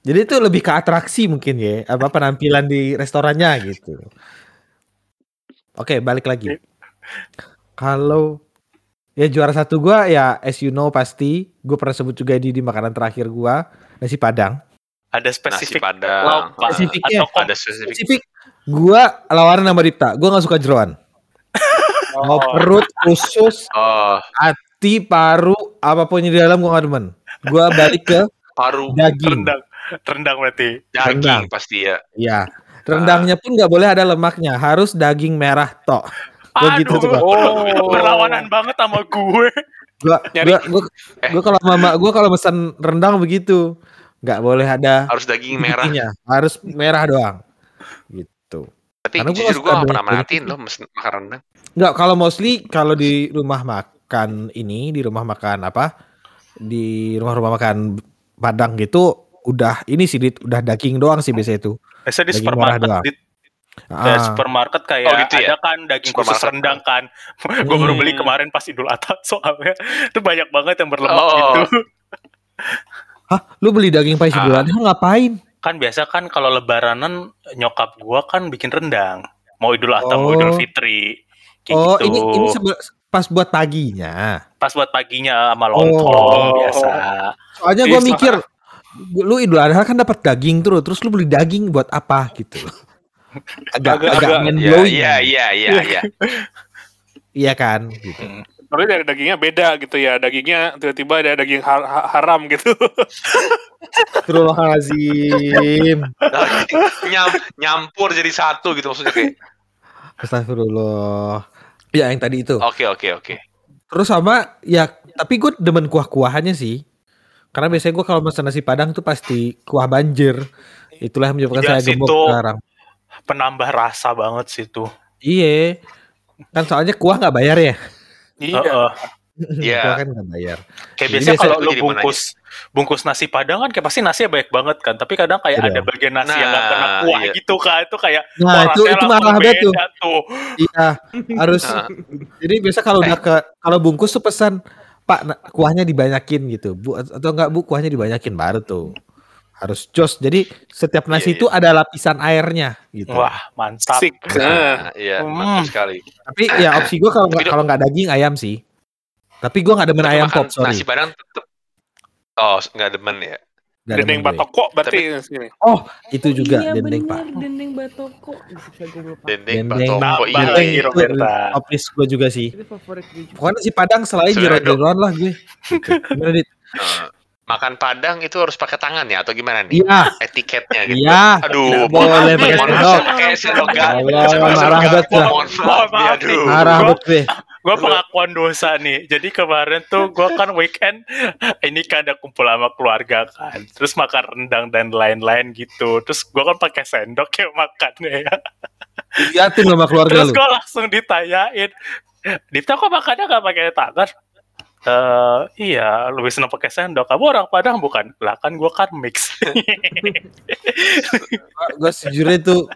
Jadi itu lebih ke atraksi mungkin ya, apa penampilan di restorannya gitu. Oke, balik lagi. Kalau ya juara satu gua ya as you know pasti, gue pernah sebut juga di, di makanan terakhir gua nasi padang. Ada Nasi spesifik padang. lauk. Spesifiknya. atau Ada spesifik. Spesifik gua lawanan sama Dipta, gua nggak suka jeroan. Mau perut, usus, Oh, hati, paru, apa pun yang di dalam gua nggak demen. Gua balik ke paru daging. rendang. Rendang berarti. daging Rendang. pasti ya. Ya, rendangnya pun nggak boleh ada lemaknya, harus daging merah tok. Gua gitu tuh. Oh. berlawanan banget sama gue. Gua, Nyari- gua, gua, gua kalau mama gua kalau pesan rendang begitu, nggak boleh ada Harus daging merah. harus merah doang. Gitu. Tapi Karena gua jujur suka gue gak pernah dari merhatiin loh mesen makan rendang. Nggak, kalau mostly kalau di rumah makan ini, di rumah makan apa? Di rumah-rumah makan Padang gitu udah ini sih Dit, udah daging doang sih biasanya itu. Biasa di supermarket doang. Dit. Kayak Ah, supermarket kayak Oh, gitu ya? ada kan daging khusus rendang kan. gue baru beli Hmm. kemarin pas Idul Adha soalnya itu banyak banget yang berlemak Oh. gitu. Hah, lu beli daging pai Ah. sebulan ngapain? Kan biasa kan kalau lebaranan nyokap gua kan bikin rendang. Mau Idul Adha mau Idul Oh. Fitri. Kayak Oh, gitu. ini ini sebe- pas buat paginya. pas buat paginya sama lontong Oh. biasa. Soalnya gua mikir lu Idul Adha kan dapat daging terus, terus lu beli daging buat apa gitu. Agak Agak- agak, agak- mind Iya, blowing. iya, iya, iya, iya. Iya kan gitu. Tapi dari dagingnya beda gitu ya. Dagingnya tiba-tiba ada daging har- ha- haram gitu. Astagfirullahalazim. Nyam, nyampur jadi satu gitu maksudnya kayak. Astagfirullah. Ya yang tadi itu. Oke, oke, oke. Terus sama ya tapi gue demen kuah-kuahannya sih. Karena biasanya gue kalau masak nasi padang tuh pasti kuah banjir. Itulah yang menyebabkan Iya saya sih, gemuk sekarang. Penambah rasa banget sih tuh. Iya. Kan soalnya kuah nggak bayar ya. iya. Heeh. Iya. Kuah kan nggak bayar. Kayak Jadi biasanya biasa kalau lu bungkus bungkus nasi padang kan kayak pasti nasinya banyak banget kan. Tapi kadang kayak Iya. ada bagian nasi yang nggak pernah Nah, kuah iya. gitu kan. Itu kayak Nah, itu itu marah banget tuh. tuh. Iya, harus. Nah. Jadi biasa kalau udah ke kalau bungkus tuh pesan Pak kuahnya dibanyakin gitu. Bu atau enggak Bu kuahnya dibanyakin baru tuh. Harus jos. Jadi setiap nasi Iya, itu ada lapisan airnya gitu. Wah, mantap. Sik. Nah, iya, Hmm. mantap sekali. Tapi ya opsi gue kalau nggak Tapi- kalau nggak daging ayam sih. Tapi gue nggak demen Tapi ayam pop, sorry. Nasi padang tetep Oh, nggak demen ya. Nggak Dendeng batoko berarti sini. Oh, itu juga iya, dendeng bener, Pak. dendeng batoko. Bisa gue lupa. Dendeng, Dendeng. batoko, iya lagi. itu list gue juga sih. Pokoknya si Padang selain Sebenarnya, jeroan lah gue. Gitu. Gimana, Dit? Makan padang itu harus pakai tangan ya atau gimana nih? Iya, Etiketnya gitu. iya. Aduh, Nggak mohon maaf boleh pakai mohon maaf, sendok. pakai sendok marah banget aduh. Marah banget gue. pengakuan dosa nih. Jadi kemarin tuh gue kan weekend ini kan ada kumpul sama keluarga kan. Terus makan rendang dan lain-lain gitu. Terus gue kan pakai sendok ya makannya ya. Liatin sama keluarga Terus lu. gue langsung ditanyain, Dipta kok makannya gak pakai tangan? Eh iya, lebih senang pakai sendok. Kamu orang Padang bukan? Lah kan gue kan mix. gue sejujurnya tuh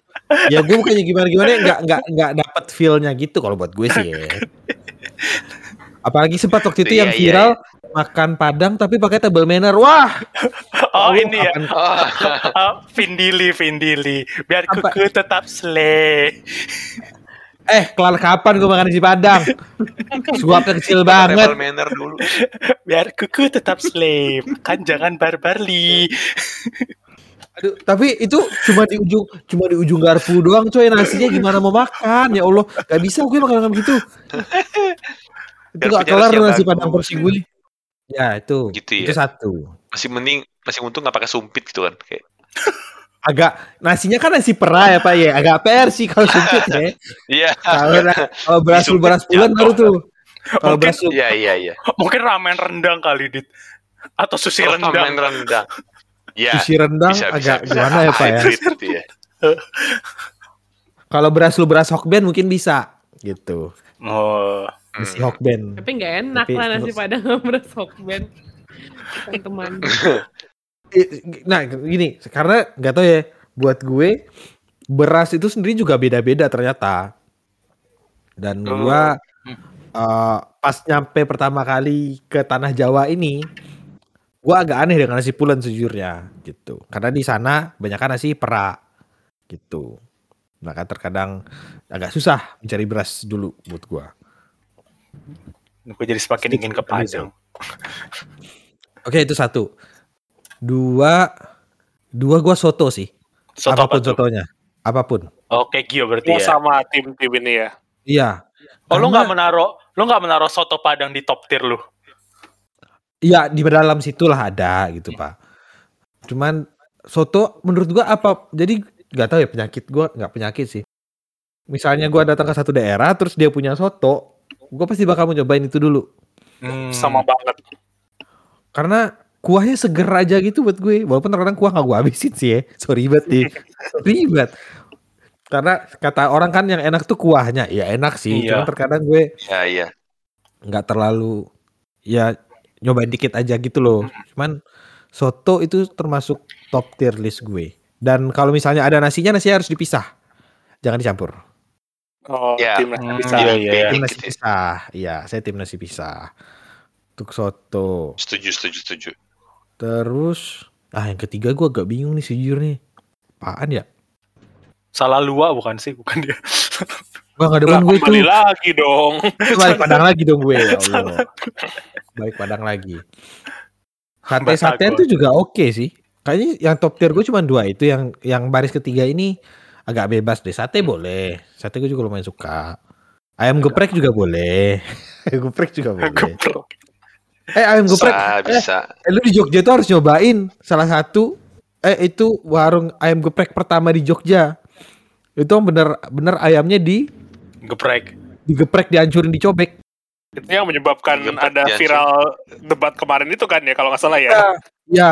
ya gue bukannya gimana gimana nggak nggak nggak dapet feelnya gitu kalau buat gue sih ya. apalagi sempat waktu itu Iya, yang iya, viral makan padang tapi pakai table manner wah oh lu ini ya, Oh, uh, Vindili, Vindili. Biar Apa? kuku tetap slay. Eh kelar kapan gue makan nasi padang suapnya kecil banget manner dulu. Biar kuku tetap slay. Kan jangan barbarly. Aduh, tapi itu cuma di ujung cuma di ujung garpu doang coy nasinya gimana mau makan ya Allah gak bisa gue makan makan gitu itu gak kelar nasi padang porsi gue ya itu Gitu itu ya. satu Masih mending, masih untung nggak pakai sumpit gitu kan. Kayak, agak nasinya kan nasi pera ya pak ya agak PR sih kalau sumpit ya Iya, kalau kalau beras beras bulan baru tuh kalau beras iya, iya, iya. Mungkin ramen rendang kali, Dit. Atau sushi Oh, rendang. ramen rendang. Iya, sushi rendang bisa, bisa, agak bisa. gimana ya pak ya gitu ya. kalau beras lu beras hokben mungkin bisa gitu Oh. nasi hokben Tapi nggak enak Tapi lah nasi padang beras hokben. Teman. nah gini karena nggak tahu ya buat gue beras itu sendiri juga beda-beda ternyata. Dan Oh. gua eh, pas nyampe pertama kali ke tanah Jawa ini gua agak aneh dengan nasi pulen sejujurnya gitu. Karena di sana banyak nasi pera gitu. Nah kan terkadang agak susah mencari beras dulu buat gua. Gue jadi semakin ingin ke Padang. oke itu satu dua dua gua soto sih Soto apa pun apa sotonya apa pun Oke, Gio berarti ya. sama tim-tim ini ya. iya Oh, lu Karena- nggak menaruh, lu nggak menaruh soto Padang di top tier lu? Iya di dalam situlah ada gitu pak. Cuman soto menurut gua apa? Jadi nggak tahu ya penyakit gua nggak penyakit sih. Misalnya gua datang ke satu daerah terus dia punya soto, gua pasti bakal mau nyobain itu dulu. Hmm. Sama banget. Karena kuahnya seger aja gitu buat gue. Walaupun terkadang kuah nggak gua habisin sih ya. Sorry banget nih. Banget. Karena kata orang kan yang enak tuh kuahnya. Ya enak sih. Iya. Cuman terkadang gue Iya, iya. nggak terlalu ya nyobain dikit aja gitu loh. Cuman soto itu termasuk top tier list gue. Dan kalau misalnya ada nasinya, nasinya harus dipisah. jangan dicampur. Oh, Ya. tim Hmm, bisa. iya, iya, iya. Tim Basic nasi ya. pisah. Iya, saya tim nasi pisah. Untuk soto. Setuju, setuju, setuju. Terus ah yang ketiga gua agak bingung nih sejujurnya. Apaan ya? Salah lua bukan sih, bukan dia. Gua Lah, demen gue itu. kembali lagi dong. Balik padang lagi dong gue ya Allah. Balik padang lagi. Sate-satean Batagor. tuh juga oke sih. Kayaknya yang top tier gue cuma dua itu yang yang baris ketiga ini agak bebas deh. Sate boleh. Sate gue juga lumayan suka. Ayam geprek juga boleh. Ayam geprek juga boleh. Geprek. Eh ayam geprek. Bisa, bisa. Eh, lu di Jogja tuh harus nyobain salah satu eh itu warung ayam geprek pertama di Jogja. Itu bener bener ayamnya di Geprek. digeprek dihancurin dicobek. Itu yang menyebabkan Geprek ada Jansen. viral debat kemarin itu kan ya kalau nggak salah ya. Ya,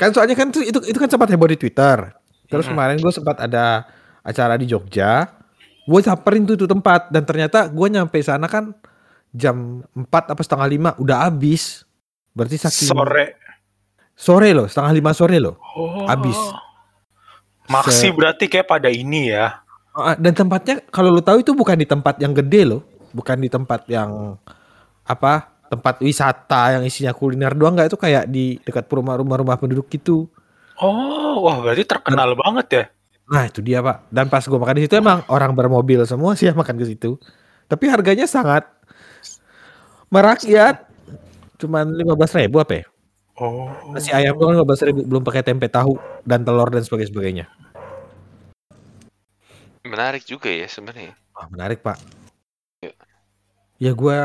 kan soalnya kan itu itu kan sempat heboh di Twitter. Terus Mm-mm. kemarin gue sempat ada acara di Jogja, gue samperin tuh itu tempat dan ternyata gue nyampe sana kan jam 4 apa setengah lima udah habis. Berarti saking Sore. sore loh, setengah lima sore loh. Oh. Habis. Maksi Se- berarti kayak pada ini ya. Ah, Dan tempatnya kalau lu tahu itu bukan di tempat yang gede loh, bukan di tempat yang apa tempat wisata yang isinya kuliner doang nggak itu kayak di dekat rumah-rumah rumah penduduk gitu. Oh, wah berarti terkenal banget ya. Nah itu dia pak. Dan pas gue makan di situ emang orang bermobil semua sih yang makan ke situ. Tapi harganya sangat merakyat. Cuman lima belas ribu apa ya? Oh. Nasi ayam doang lima belas ribu belum pakai tempe tahu dan telur dan sebagainya sebagainya. Menarik juga ya sebenarnya. Wah menarik pak. Ya. Ya gue,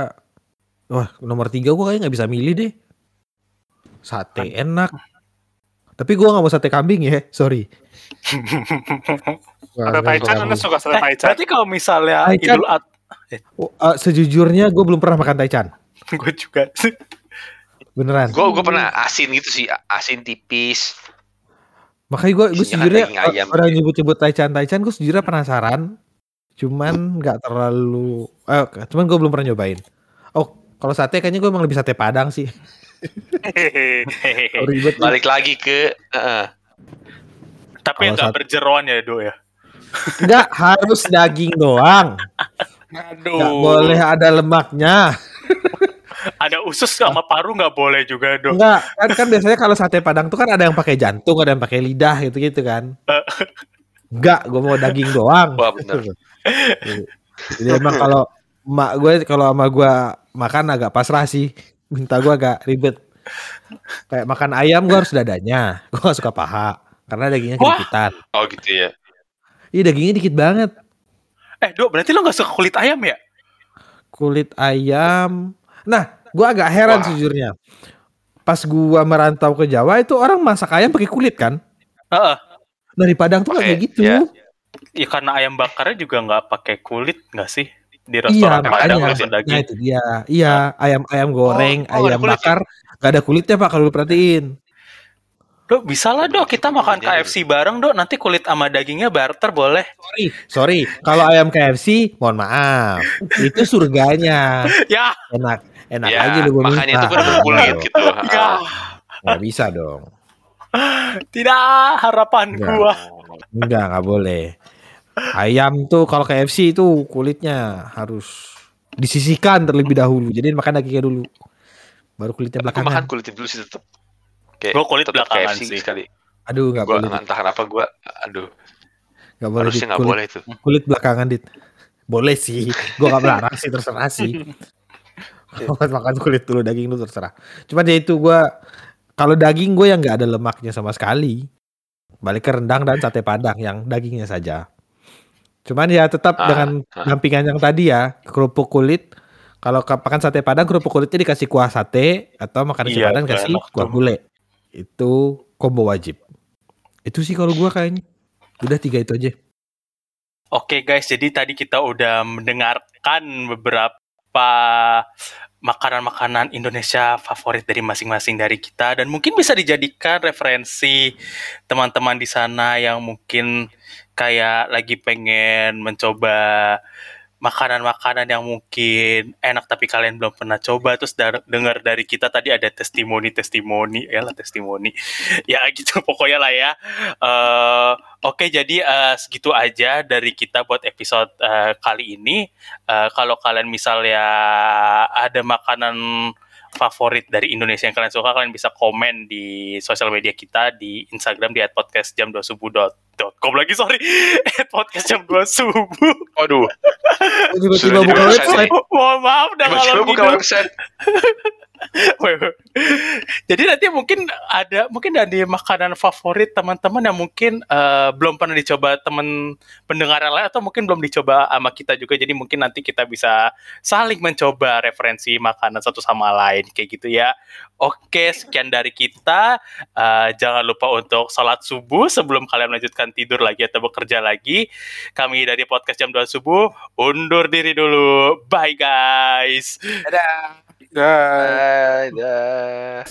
wah nomor tiga gue kayaknya nggak bisa milih deh. Sate enak. Tapi gue nggak mau sate kambing ya, sorry. Ada Taichan, Anda suka sate Eh, Taichan? berarti kalau misalnya. Idul Oh, eh, sejujurnya gue belum pernah makan taichan. gue juga. Beneran. Gue gue pernah asin gitu sih, asin tipis. Makanya gue gue sejujurnya orang nyebut-nyebut taichan taichan gue sejujurnya penasaran. Cuman nggak terlalu eh cuman gue belum pernah nyobain. Oh, kalau sate kayaknya gue emang lebih sate Padang sih. Hehehe. Ribet. Balik lagi ke eh, Tapi nggak berjeroan ya, Do ya. Enggak harus daging doang. Aduh. Nggak boleh ada lemaknya. Ada usus sama paru nggak boleh juga, Do. Enggak, kan kan biasanya kalau sate Padang tuh kan ada yang pakai jantung, ada yang pakai lidah gitu-gitu kan. Enggak, gue mau daging doang. Wah, bener. Jadi emang kalau mak gue kalau sama gue makan agak pasrah sih. Minta gue agak ribet. Kayak makan ayam gue harus dadanya. Gue gak suka paha. Karena dagingnya kedikitan. oh gitu ya. Iya dagingnya dikit banget. Eh, Do, berarti lo nggak suka kulit ayam ya? Kulit ayam. Nah, gue agak heran Wah. sejujurnya. Pas gue merantau ke Jawa itu orang masak ayam pakai kulit kan? Heeh. Nah di Padang tuh kayak gitu. ya. Ya karena ayam bakarnya juga nggak pakai kulit nggak sih di Iya restoran ada Padang makanya. langsung Nah daging. itu dia. Iya ayam ayam goreng, oh, ada ayam ya? bakar nggak ada kulitnya pak kalau lu perhatiin. Do, bisa lah Do, kita makan Iya, KFC bareng Do, nanti kulit sama dagingnya barter boleh. Sorry, sorry. Kalau ayam KFC, mohon maaf, itu surganya. Ya, Enak, enak ya, aja lu makanya minta. itu berkulit gitu. ya. Nggak bisa dong. tidak harapan Enggak. gua. Enggak, nggak boleh. Ayam tuh kalau KFC itu kulitnya harus disisihkan terlebih dahulu. Jadi makan dagingnya dulu. Baru kulitnya Aku makan belakangan. kulitin dulu sih tetap. Kayak Gua kulit tetap belakangan KFC sih. sekali. Aduh, nggak Gua boleh. Entah kenapa gua aduh, Nggak boleh. harusnya nggak Kulit, boleh itu. kulit belakangan, Dit. Boleh sih. Gua nggak melarang sih, terserah sih. Kalau makan kulit dulu, daging dulu terserah. Cuman ya itu gua kalau daging gue yang nggak ada lemaknya sama sekali. Balik ke rendang dan sate padang yang dagingnya saja. Cuman ya tetap Ah, dengan ah. dampingan yang tadi ya, kerupuk kulit. Kalau makan sate padang kerupuk kulitnya dikasih kuah sate atau makan nasi Iya, padang itu kasih kuah tuh. Itu combo wajib. Itu sih kalau gua kayaknya. Udah tiga itu aja. Oke guys, jadi tadi kita udah mendengarkan beberapa makanan-makanan Indonesia favorit dari masing-masing dari kita dan mungkin bisa dijadikan referensi teman-teman di sana yang mungkin kayak lagi pengen mencoba makanan-makanan yang mungkin enak tapi kalian belum pernah coba. Terus dengar dari kita tadi ada testimoni-testimoni ya lah testimoni. Ya gitu pokoknya lah ya. Eh, oke jadi eh, segitu aja dari kita buat episode eh, kali ini. Eh, kalau kalian misalnya ada makanan favorit dari Indonesia yang kalian suka kalian bisa komen di sosial media kita di Instagram di @podcast jam 2 subuh dot dot com lagi sorry. podcast jam 2 subuh. Waduh, Tiba-tiba buka website. mohon maaf udah tiba-tiba ngalor buka website. Jadi nanti mungkin ada mungkin ada makanan favorit teman-teman yang mungkin eh, belum pernah dicoba teman pendengar lain atau mungkin belum dicoba sama kita juga. Jadi mungkin nanti kita bisa saling mencoba referensi makanan satu sama lain kayak gitu ya. Oke, sekian dari kita. Eh, jangan lupa untuk sholat subuh sebelum kalian melanjutkan tidur lagi atau bekerja lagi. Kami dari podcast jam 2 subuh undur diri dulu. Bye guys. Dah. Dah.